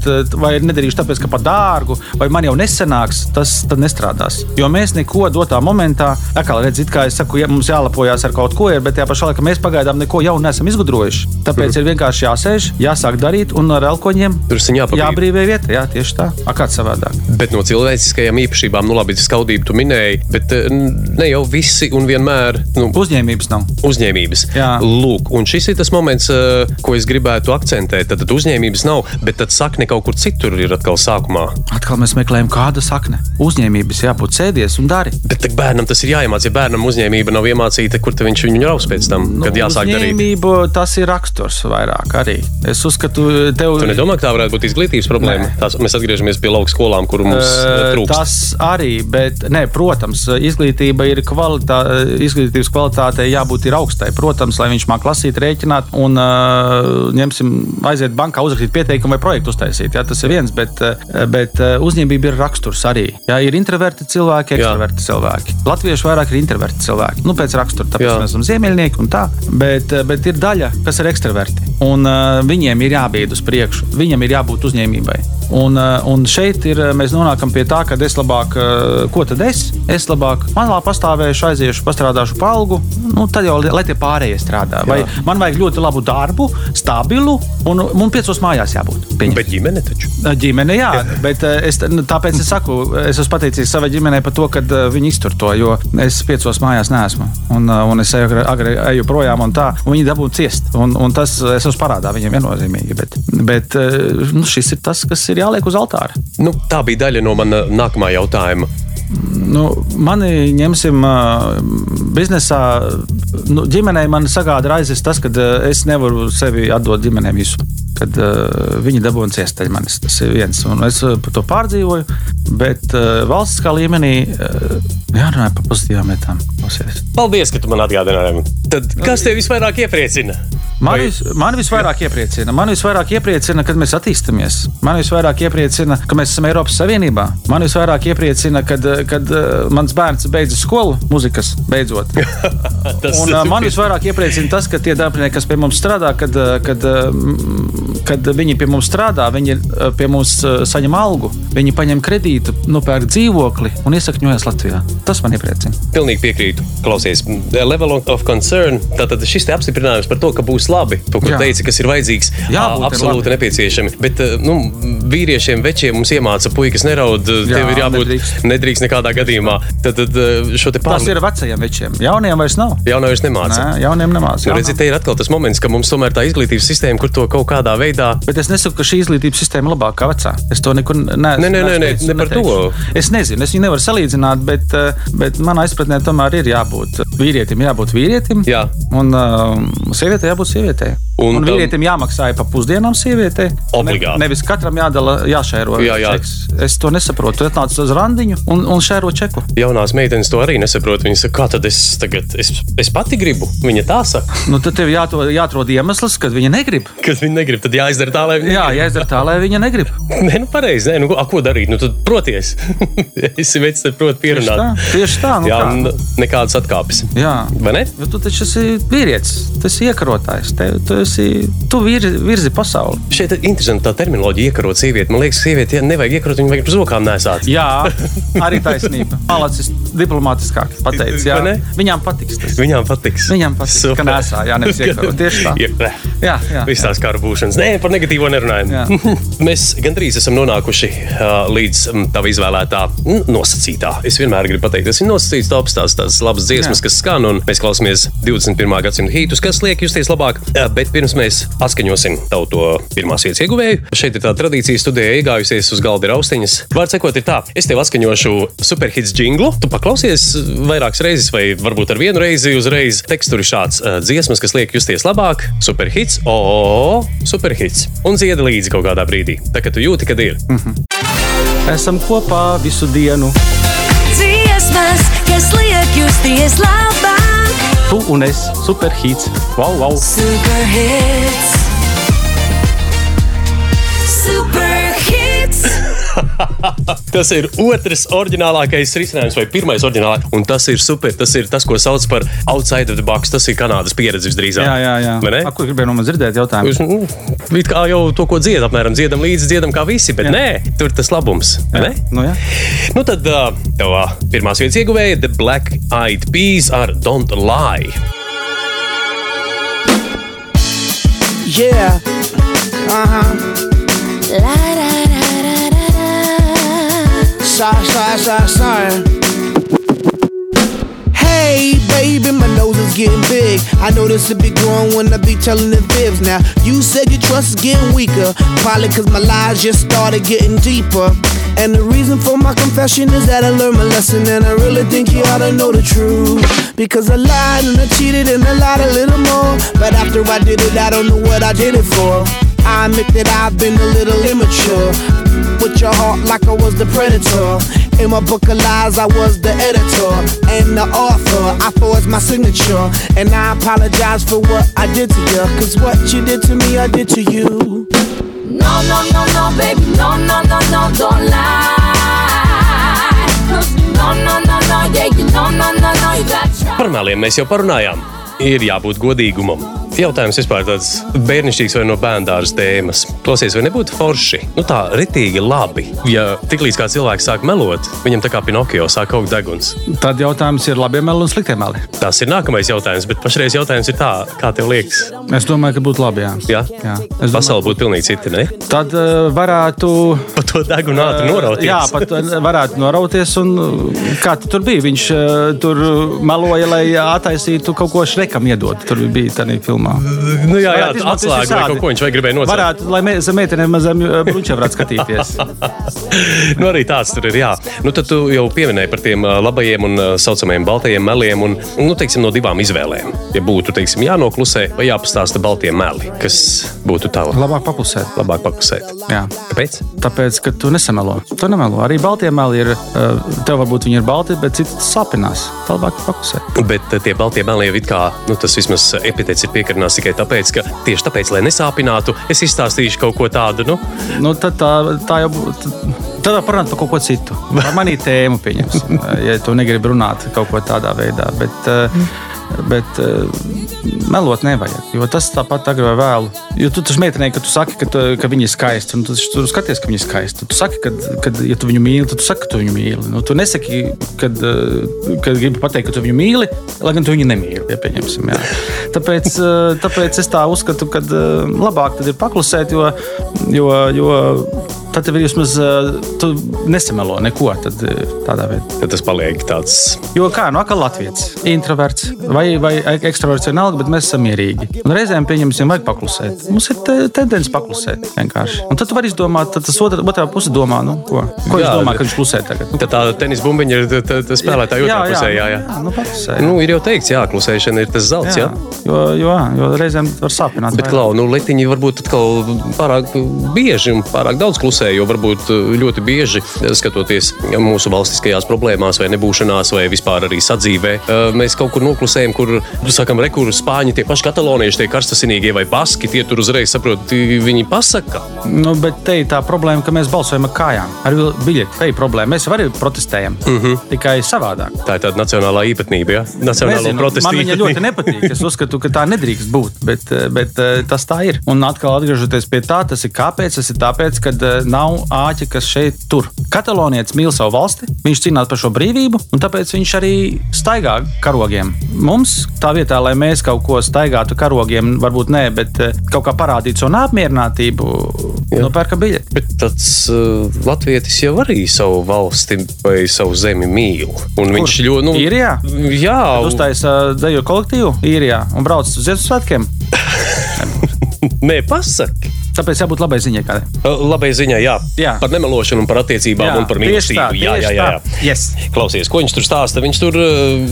vai nedarīšu tāpēc, ka par dārgu, vai man jau nesenāks, tas tad nestrādās. Jo mēs neko dotā momentā, kā redzat, kā es saku, ja mums jālepojas ar kaut ko, ir, bet tajā pašā laikā mēs pagaidām neko jaunu neesam izgudrojuši. Tāpēc ir vienkārši jāsēž, jāsāk darīt un ar elkoņiem jābrīvē vieta. Jā, tieši tā. A, kāds savādāk? Bet no cilvēciskajām īpašībām, nu labi, skaudību tu minēji, bet ne jau visi un vienmēr nu, Uzņēmības nav. uzņēmības. Jā. Lūk, un šis ir tas moments, eh, ko es gribētu akcentēt. Tad, tad uzņēmības nav, bet tad sakne kaut kur citur ir atkal sākumā. Atkal mēs meklējam, kāda sakne. Uzņēmības jābūt sēdies un dari. Bet bērnam tas ir jāiemācās. Ja bērnam uzņēmība nav iemācīta, kur viņš viņu raus pēc tam, kad jāsāk darīt. Nu, tas ir raksturs vairāk arī. Es uzskatu, tev Tu nedomā, ka tā varētu būt izglītības problēma? Tās, mēs atgriežamies pie lauka skolām, kur mums uh, trūkst. Tas arī, bet, ne, protams, izglītība ir kvalitā, izglītības kvalitātei jābūt ir augstai. Protams, lai viņš mākslinieks lasīt, rēķināt un, uh, ņemsim, aiziet bankā, uzrakstīt pieteikumu vai projektu uztaisīt. Jā, tas ir viens, bet, uh, bet uh, uzņēmība ir raksturs arī. Jā, ir introverti cilvēki, Jā. ekstraverti cilvēki. Latvieši vairāk ir introverti cilvēki. Nu, pēc rakstura, tāpēc Jā. mēs esam ziemeļnieki un tā. Bet, bet ir daļa, kas ir ekstraverti. Un uh, viņiem ir jābīd uz priekšu, viņam ir jābūt uzņēmībai. Un, un šeit ir, mēs nonākam pie tā, ka es labāk, ko tad es? Es labāk manā pastāvēšu, aiziešu, pastrādāšu pa algu, nu, tad jau lai tie pārējie strādā. Vai man vajag ļoti labu darbu, stabilu, un man piecos mājās jābūt. Pieņem. Bet ģimene taču. Ģimene, jā, bet eh, es, nu, tāpēc es saku, es esmu pateicīgs savai ģimenei par to, ka viņi iztur to, jo es piecos mājās neesmu. Un, un es eju, agri- eju projām, un tā, un viņi dabū ciest. Un, un tas es esmu parādā viņiem viennozīmīgi. Bet, bet nu, šis ir tas, kas ir jāliek uz altāra. Nu, tā bija daļa no mana nākamā jautājuma. Nu, mani ņemsim biznesā. Nu, ģimenei man sagāda raizes tas, ka es nevaru sevi atdot ģimenei visu. Kad uh, viņi dabūja ciest aiz manis. Tas ir viens. Un es uh, par to pārdzīvoju. Bet uh, valstiskā līmenī uh, jārunā par pozitīvām lietām. Klausies. Paldies, ka tu man atgādināji. Tad kas tev visvairāk iepriecina? Man, vis, man visvairāk iepriecina, man visvairāk iepriecina, kad mēs attīstāmies. Man visvairāk iepriecina, ka mēs esam Eiropas Savienībā. Man visvairāk iepriecina, kad, kad uh, mans bērns beidza skolu, mūzikas beidzot. Tas, Un, uh, man visvairāk iepriecina tas, ka tie darbinieki, kas pie mums strādā, kad, kad, uh, kad viņi pie mums strādā, viņi uh, pie mums uh, saņem algu, viņi paņem kredītu, nopērk dzīvokli un iesakņojas Latvijā. Tas man iepriecina. Pilnīgi piekrītu. Klausies, level of concern. Tātad šis apstiprinājums par to, ka būs labi. To, ko Jā. teici, kas ir vajadzīgs, Jā, absolūti nepieciešami. Bet ā, nu, vīriešiem, večiem mums iemāca, puikas neraud, Jā, tev ir jābūt nedrīkst. nedrīkst nekādā gadījumā. Tad, tad šo te Tas pāri ir vecajiem večiem. Jauniem vairs nav. jaunais nemāca. Nē, jauniem nemācās. Nu, redzi, te ir atkal tas moments, ka mums tomēr tā izglītības sistēma, kur to kaut kādā veidā Bet es nesaku, ka šī izglītības sistēma ir labākā vecā. Es to nekur neesmu. Nē, nē, nē, nē, ne par to. Es nezinu, es viņu nevaru salīdzināt, bet, eh, bet manā izpratnē tomēr ir jābūt vīrietim, jābūt vīrietim. Jā. Un uh, sievietei jābūt sievietei. Un Un, tam- vīrietim jāmaksā par pusdienām sievietei. Obligāti. Ne, nevis katram jādala, jāšēro. Jā, jā. čeks. Es to nesaprotu. Tu atnāc uz randiņu un, un šēro čeku. jaunās meitenes to arī nesaprot. Viņas saka, kā tad es tagad, es, es pati gribu. Viņa tā saka, Nu, tad tev jāto, jāatrod iemesls, kad viņa negrib. kad viņa negrib, tad jāizdara tā, lai viņa Jā, jāizdara tā, lai viņa negrib. Nē, nu pareizi. Nē, nu, a, ko darīt? Nu, tad proties. es vecs, tad prot Tieši tā, pierunāt. tieši tā. Nu, Jā, kā? nekādas atkāpes. Jā. Vai ne? Jo tu taču esi vīrietis, tu esi iekarotājs, te, tu, esi, tu virzi, virzi pasauli. Šeit ir interesanti tā terminoloģija, iekarot sievieti. Man liekas, sievieti ja nevajag iekarot, viņu vajag uz rokām nesāt. Jā, arī taisnība. Malacis, diplomātiskāk pateicis. Jā, viņām patiks tas. Viņām patiks. Viņām patiks, ka nesā, jā, nevis iekaro. Tieši tā. Jā, Jā, jā. Viss tās kara būšanas. Nē, par negatīvo nerunājam. Mēs gandrīz esam nonākuši uh, līdz tava izvēlētā nosacītā. Es vienmēr gribu pateikt, tas ir nosacīts tops, tās, tās labas dziesmas, Jā. kas skan, un mēs klausāmies 21. gadsimta hītus, kas liek justies labāk. Uh, bet pirms mēs atskaņosim tavu to pirmās vietas ieguvēju, šeit ir tā tradīcija studijā iegājusies uz galda ir austiņas. Vārds sakot, ir tā, es tev atskaņošu superhits jinglu, tu paklausies vairākas reizes, vai varbūt ar vienu reizi uzreiz. Teksts tur ir šāds uh, dziesmas, kas liek justies labāk, superhits, o, superhits. Un dziedi līdzi kaut kādā brīdī. Tā kā tu jūti, kad ir. Esam kopā visu dienu. Dziesmas, kas liek justies labāk, Tu un es, superhīts. Wow, wow. superhits. Superhits. Tas ir otrs oriģinālākais risinājums, vai pirmais oriģinālākais. Un tas ir super. Tas ir tas, ko sauc par outside of the box. Tas ir Kanādas pieredze visdrīzāk. Jā, jā, jā. Vai ne? A, ko gribēju no manis dzirdēt? Jautājumu. Jūs nu, kā jau to, ko dziedam, apmēram dziedam līdzi, dziedam kā visi, bet Jā. nē, tur tas labums. vai Jā. ne? Nu, jā. Nu tad uh, tev uh, pirmās vietas ieguvēja The Black Eyed Peas ar Don't Lie. Yeah. Uh huh. Sorry, sorry, sorry, sorry. Hey, baby, my nose is getting big. I know this will be growing when I be telling the fibs. Now, you said your trust is getting weaker. Probably cause my lies just started getting deeper. And the reason for my confession is that I learned my lesson. And I really think you ought to know the truth. Because I lied and I cheated and I lied a little more. But after I did it, I don't know what I did it for. I admit that I've been a little immature with your heart like I was the predator. In my book of lies, I was the editor and the author. I forged my signature, and I apologize for what I did to you. Cause what you did to me, I did to you. No, no, no, no, baby, no, no, no, no, don't lie. 'Cause No, no, no, no, yeah, you no, no, no, no, you got try. Par meliem mēs jau parunājām. Ir jābūt godīgumam. Jautājums vispār tāds bērnišķīgs vai no bērnās tēmas. Klausies, vai nebūtu forši? Nu tā, ritīgi labi. Ja tiklīdz kā cilvēks sāk melot, viņam tā kā Pinokio sāk augt deguns. Tad jautājums ir labi meli un slikti meli. Tas ir nākamais jautājums, bet pašreiz jautājums ir tā, kā tev liekas? Es domāju, ka būtu labi. Jā. Jā. Es domāju, Pasaule būtu pilnīgi cita, ne? tad uh, varētu. Pa to degunu ātri norauties. Jā, pat uh, varētu norauties. Un, uh, kā tu tur bija? Viņš uh, tur meloja, lai attaisītu kaut ko šrekam iedot. Tur bija tādā filmā. Nu, jā, jā Varētu izmantot atslēga vai kaut ko viņš vai gribēja nocelt. Varētu, lai mēs zem meitenēm mazam bruņķiem varētu skatīties. nu, arī tāds tur ir. Jā. Nu, tad tu jau pieminēji par tiem ā, labajiem un tā saucamajiem baltajiem meliem. Un, nu, teiksim, no divām izvēlēm. Ja būtu teiksim, jānoklusē vai jāpastāsta baltie meli, kas būtu tava Labāk paklusēt. labāk paklusēt. Jā. Kāpēc? Tāpēc, ka tu nesamelo. Tu nemelo. Arī baltie meli ir. Tev varbūt viņi ir balti, bet citi sāpinās. Labāk paklusēt. Bet eh, tie baltie meli jau it kā, nu, tas vismaz epitets ir piekarnās tikai tāpēc, ka tieši tāpēc, lai nesāpinātu, es izstāstīšu kaut ko tādu, nu, Nu, tad tā, tā jau būtu. Tad parunāt par kaut ko citu. Par manī tēmu, pieņemsim. Ja tu negribi runāt kaut ko tādā veidā. Bet, eh, bet eh, melot nevajag. Jo tas tāpat agrāk vai vēlu. Jo tu taču meitenei, ka tu saki, ka, tu, ka viņa ir skaista. un Tu, taču- skaties, ka viņa ir skaista. Tu saki, ka, kad, ja tu viņu mīli, tad tu saki, ka tu viņu mīli. Nu, tu nesaki, kad, eh, kad gribi pateikt, ka tu viņu mīli, lai gan tu viņu nemīli. Ja, pieņemsim, jā. tāpēc, eh, tāpēc es tā uzskatu, ka labāk ir paklusēt, jo, jo, jo tad tev ir vismaz eh, nesamelo neko tad, eh, tad tas paliek tāds. Jo kā no kā Latvijas introverts vai, vai ekstraverts vienalga, bet mēs esam mierīgi. Un reizēm pieņemsim, vajag paklusēt. Mums ir te, tendence paklusēt vienkārši. Un tad tu vari izdomāt, tad tas otrā, otrā puse domā, nu, ko, ko Jā, viņš domā, ka viņš klusē tagad. Tad tā tenisa bumbiņa ir tā- tā- tā spēlētāja otrā pusē. Jā, jā. jā, nu, paklusē, Nu, ir jau teikts, jā, klusēšana ir tas zelts. Jā. jā. Jo, jo, jo reizēm var sāpināt. Bet. Klau, nu, letiņi varbūt atkal pārāk bieži un pārāk daudz klusē, jo varbūt uh, ļoti bieži uh, skatoties mūsu valstiskajās problēmās, vai nebūšanās, vai vispār arī sadzīvē, uh, mēs kaut kur noklusējam, kur sakām, rekurbi spāņi, tie paši katalonieši, tie karstasinīgie vai baski, tie tur uzreiz saprot, viņi pasaka. Nu, bet te ir tā problēma, ka mēs balsojam ar kājām. Ar biļeti te ir problēma. Mēs arī protestējam. Uh Mhm. -huh. Tikai savādāk. Tā ir tāda nacionālā īpatnība, ja? nacionāla Nezinu, protesta man viņa ļoti nepatīk. Es uzskatu, ka tā nedrīkst būt. Bet, eh, bet eh, tas tā ir. Un atkal atgriežoties pie tā, tas ir kāpēc. Tas ir tāpēc, ka nav āķa, kas šeit tur. Katalānietis mīl savu valsti, viņš cīnās par šo brīvību, un tāpēc viņš arī staigā karogiem. Mums tā vietā, lai mēs kaut ko staigātu karogiem, varbūt nē, bet eh, kaut kā parādītu savu neapmierinātību, nopērka biļeti. Bet tāds uh, latvietis jau arī savu valsti vai savu zemi mīl. Un viņš ļoti, nu, Īrijā? Jā, Uztaisīja deju kolektīvu īrijā un brauc uz Ziemassvētkiem. nē, pasaki. Tāpēc jābūt labai ziņai. Kādai. Labai ziņā, jā. Jā. Par nemelošanu, par attiecībām Jā, un par mīlestību. tā, jā, jā, jā, jā. Yes. Klausies, ko viņš tur stāsta? Viņš tur uh,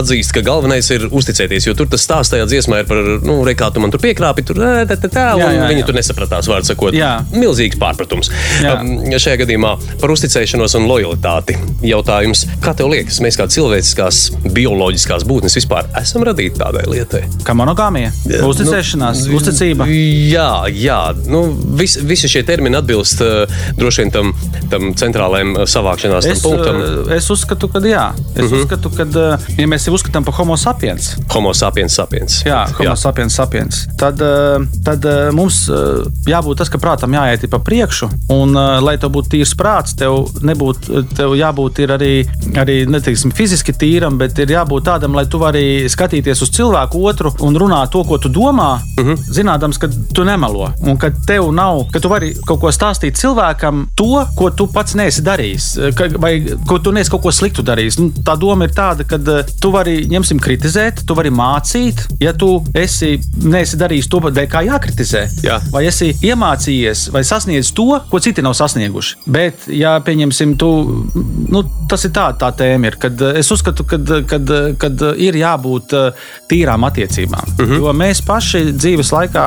atzīst, ka galvenais ir uzticēties, jo tur tas stāsts tajā dziesmā ir par, nu, re, kā tu man tur piekrāpi, tur tā, tā, tā, un Jā, jā, viņi jā. tur nesapratās, vārdu sakot. Jā. Milzīgs pārpratums. Jā. Um, šajā gadījumā par uzticēšanos un lojalitāti. Jautājums, kā tev liekas, mēs kā cilvēciskās, bioloģiskās būtnes vispār esam radīti tādai lietai? Kā monogāmija, uzticēšanās, Nu, uzticība. Jā, jā. Nu, vis, visi šie termini atbilst uh, droši vien tam, tam centrālajam uh, savākšanās tam Es, punktam. eh, es uzskatu, ka jā. Es uh -huh. uzskatu, ka, eh, ja mēs sevi uzskatām par homo sapiens, Homo sapiens sapiens. jā, homo jā. sapiens, sapiens tad, eh, tad eh, mums eh, jābūt tas, ka prātam jāiet pa priekšu. Un, eh, lai tev būtu tīrs prāts, tev, nebūt, tev jābūt arī, arī neteiksim, fiziski tīram, bet ir jābūt tādam, lai tu vari skatīties uz cilvēku otru un runāt to, ko tu domā, uh -huh. zinādams, ka tu nemelo. Un ka tev nav, ka tu vari kaut ko stāstīt cilvēkam to, ko tu pats neesi darījis, ka, vai ko tu neesi kaut ko sliktu darījis. Nu, tā doma ir tāda, ka eh, tu vari, ņemsim, kritizēt, tu vari mācīt, ja tu esi, neesi darījis to, dēļ kā jākritizē. Jā. Vai esi iemācījies vai sasniedzis to, ko citi nav sasnieguši. Bet, ja pieņemsim, tu, nu, tas ir tā, tā tēma, ir, kad eh, es uzskatu, ka ir jābūt eh, tīrām attiecībām. Uh -huh. Jo mēs paši dzīves laikā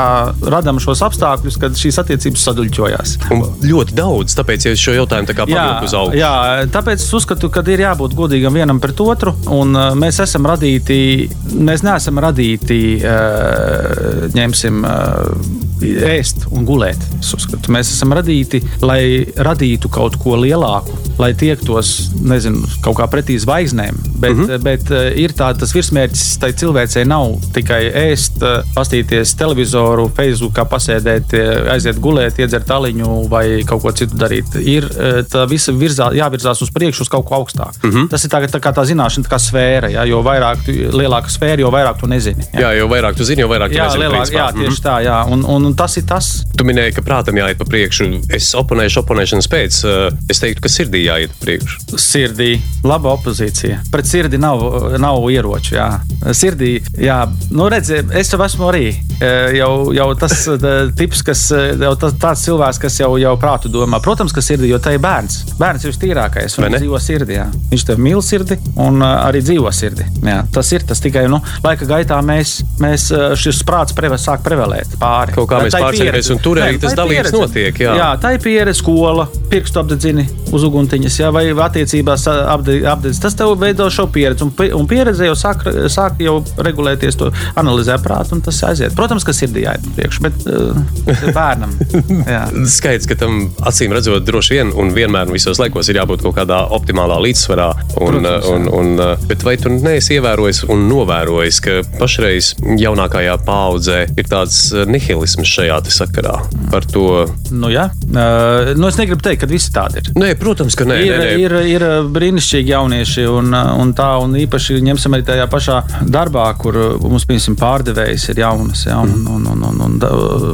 radām šos apstākļus, kad šīs attiecības saduļķojās. Un ļoti daudz, tāpēc ja es šo jautājumu tā kā pavilku uz augšu. jā, tāpēc es uzskatu, ka ir jābūt godīgam vienam pret otru. Un, uh, mēs esam radīti, mēs neesam radīti, uh, ņemsim, uh, ēst un gulēt. Es uzskatu, mēs esam radīti, lai radītu kaut ko lielāku, lai tiektos, nezinu, kaut kā pretī zvaigznēm. Bet, mm -hmm. bet ir tā, tas virsmērķis tai cilvēcei nav tikai ēst, pastīties televizoru, Facebookā, pasēdēt, aiziet gulēt, iedzert aliņu vai kaut ko citu darīt. Ir uh, tā visa virzā, jāvirzās uz priekšu, uz kaut ko augstāku. Mm -hmm. Tas ir tā, tā kā tā zināšana, tā kā sfēra. Jā, jo vairāk, tu, lielāka sfēra, jo vairāk tu nezini. Jā. jā, jo vairāk tu zini, jo vairāk tu jā, nezini. lielāk, jā tieši tā. Jā. Un, un, un tas ir tas. Tu minēji, ka prātam jāiet pa priekšu. Es oponēšu oponēšanas pēc. uh, Es teiktu, ka sirdī jāiet pa priekšu. Sirdī laba opozīcija. Pret sirdi nav, nav ieroču. Jā. Sirdī, jā, nu redziet, es jau esmu arī e, jau, jau tas e, tips, kas e, jau tas, tāds cilvēks, kas jau, jau prātu domā. Protams, ka sirdī, jo tā ir bērns. Bērns ir vistīrākais. Viņš dzīvo sirdī. Jā. Viņš tev mīl sirdi un uh, arī dzīvo sirdi. Jā, tas ir tas tikai nu, laika gaitā mēs, mēs šis prāts preve, sāk prevelēt pāri. Kaut kā mēs pieredze. un tur arī tas dalības notiek, jā. jā, tā ir pieredze, skola, pirkstu apdedzini uz uguntiņas, jā, vai attiecībās apde- apdedz. Tas tev veido šo pieredzi, un, un pieredze jau sāk, sāk jau regulēties, to analizē prātu, un tas aiziet. Protams, ka sirdī jāiet priekšu, bet uh, bērnam. Skaidrs, ka tam acīm redzot, droši vien un vienmēr un visos laikos ir jābūt kaut kādā optimālā līdzsvarā. Un, Protams, jā. un, un, bet vai tu neesi ievērojis un novērojis, ka pašreiz jaunākajā paudzē ir tāds nihilisms šajā sakarā par to? Nu, jā. Uh, nu, es negribu teikt, ka visi tādi ir. Nē, protams, ka nē. ir, nē, nē. ir, ir brīnišķīgi jaunieši, un, un tā, un īpaši ņemsim arī tajā pašā darbā, kur mums, piemēram, pārdevējs ir jaunas, ja, un, un, un, un, un,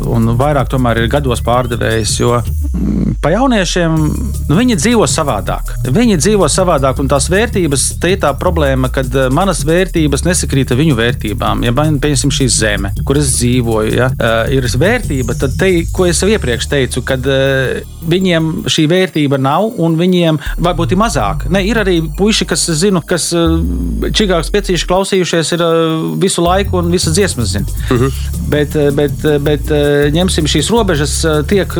un, vairāk tomēr ir gados pārdevējs, jo mm, pa jauniešiem nu, viņi dzīvo savādāk. Viņi dzīvo savādāk, un tās vērtības, te ir tā problēma, kad eh, manas vērtības nesakrīt ar viņu vērtībām. Ja man, piemēram, šī zeme, kur es dzīvoju, ja, eh, ir vērtība, tad te, ko es jau iepriekš teicu, kad eh, viņiem šī vērtība nav, un viņiem varbūt ir mazāk. Ne, ir arī puiši, kas zinu, kas čigāks piecīši klausījušies ir visu laiku un visas dziesmas zina. Uh -huh. Bet, eh, bet, eh, bet eh, ņemsim šīs robežas, eh, tiek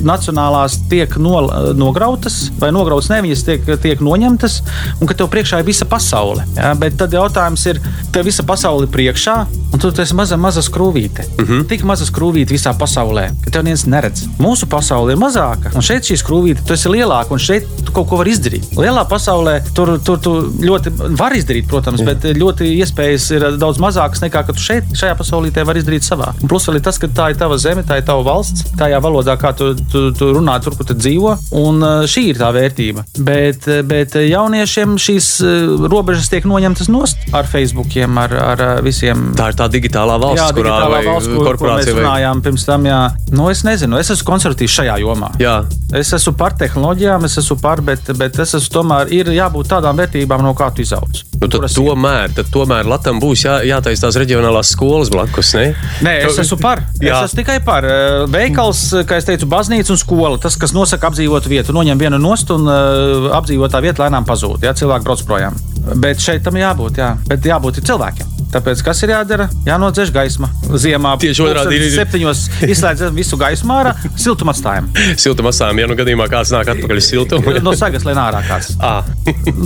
nacionālās tiek no, nograutas, vai nograutas ne, viņas tiek, tiek noņemtas, un ka tev priekšā ir visa pasaule. Ja? Bet tad jautājums ir, tev visa pasaule ir priekšā, un tu esi maza, maza skrūvīte. Mm -hmm. Tik maza skrūvīte visā pasaulē, ka tev neviens neredz. Mūsu pasaule ir mazāka, un šeit šī skrūvīte, tu esi lielāka, un šeit tu kaut ko vari izdarīt. Lielā pasaulē tur, tur tu ļoti var izdarīt, protams, bet ļoti iespējas ir daudz mazākas nekā, ka tu šeit, šajā pasaulītē vari izdarīt savā. Un plus vēl ir tas, ka tā ir tava zeme, tā ir tava valsts, tajā valodā, kā tu, tu, tu runā, tur, kur tu dzīvo, un uh, šī ir tā vērtība. Bet, uh, bet jauniešiem šīs uh, robežas tiek noņemtas nost ar Facebookiem, ar, ar visiem. Tā ir tā digitālā valsts, Jā, kurā digitālā vai valsts, kur, kur mēs korporācija vai runājām pirms tam. Jā. Nu, es nezinu, es esmu konservatīvs šajā jomā. Jā, Es esmu par tehnoloģijām, es esmu par, bet, bet es esmu tomēr ir jābūt tādām vērtībām, no kā tu izaugs. nu, tad, tomēr, tad tomēr Latvijam būs jā, jātaisa tās reģionālās skolas blakus. Ne? Nē, es esmu par. Jā. Es esmu tikai par. Eh, Veikals, kā jau teicu, baznīca un skola. Tas, kas nosaka apdzīvotu vietu, noņem vienu nost un uh, apdzīvotā vieta lēnām pazūd. Jā, cilvēki brauc projām. Bet šeit tam jābūt. Jā. Bet jābūt cilvēkiem. Tāpēc, kas ir jādara? Jānodzēš gaisma. Ziemā Tieši otrādi septiņos izslēdzam visu gaismu ārā, siltumu atstājam. Siltum asām, ja nu gadījumā kāds nāk atpakaļ uz siltumu. No sagas lēnā ārā kāds. Ah.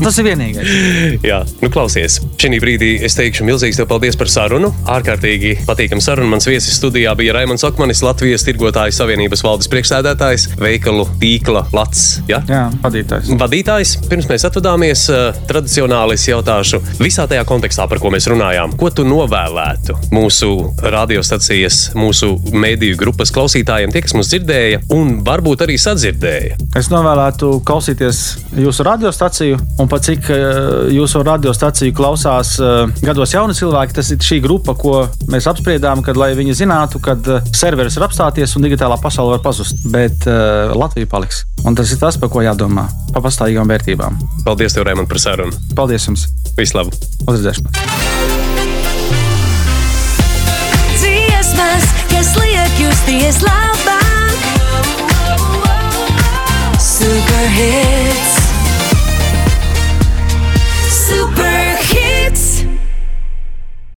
Tas ir vienīgais. Jā, nu klausies. Šī brīdī es teikšu milzīgs tev paldies par sarunu. Ārkārtīgi patīkama saruna. Mans viesis studijā bija Raimons Okmanis, Latvijas Tirgotāju Savienības valdes priekšsēdētājs, veikalu tīkla Lats. Ja? Jā, vadītājs. Vadītājs, pirms mēs atvadāmies, eh, tradicionāli es jautāšu, visā tajā kontekstā, par ko mēs runājām, ko tu novēlētu mūsu radiostacijas, mūsu mediju grupas klausītājiem, tie, kas mūs dzirdēja un varbūt arī sadzirdēja? Es novēlētu klausīties jūsu radiostaciju, un pat cik eh, jūsu radiostaciju klausās eh, gados jauni cilvēki, tas ir šī grupa, ko mēs apspriedām, kad lai viņi zinātu, ka serveris ir apstāties un digitālā pasaule var pazust, bet uh, Latvija paliks. Un tas ir tas, par ko jādomā, par pastāvīgām vērtībām. Paldies, tev, Raimond, par sarunu. Paldies jums! Vislabāk! Uz redzēšanos! Honestly accused the Islam bomb hits.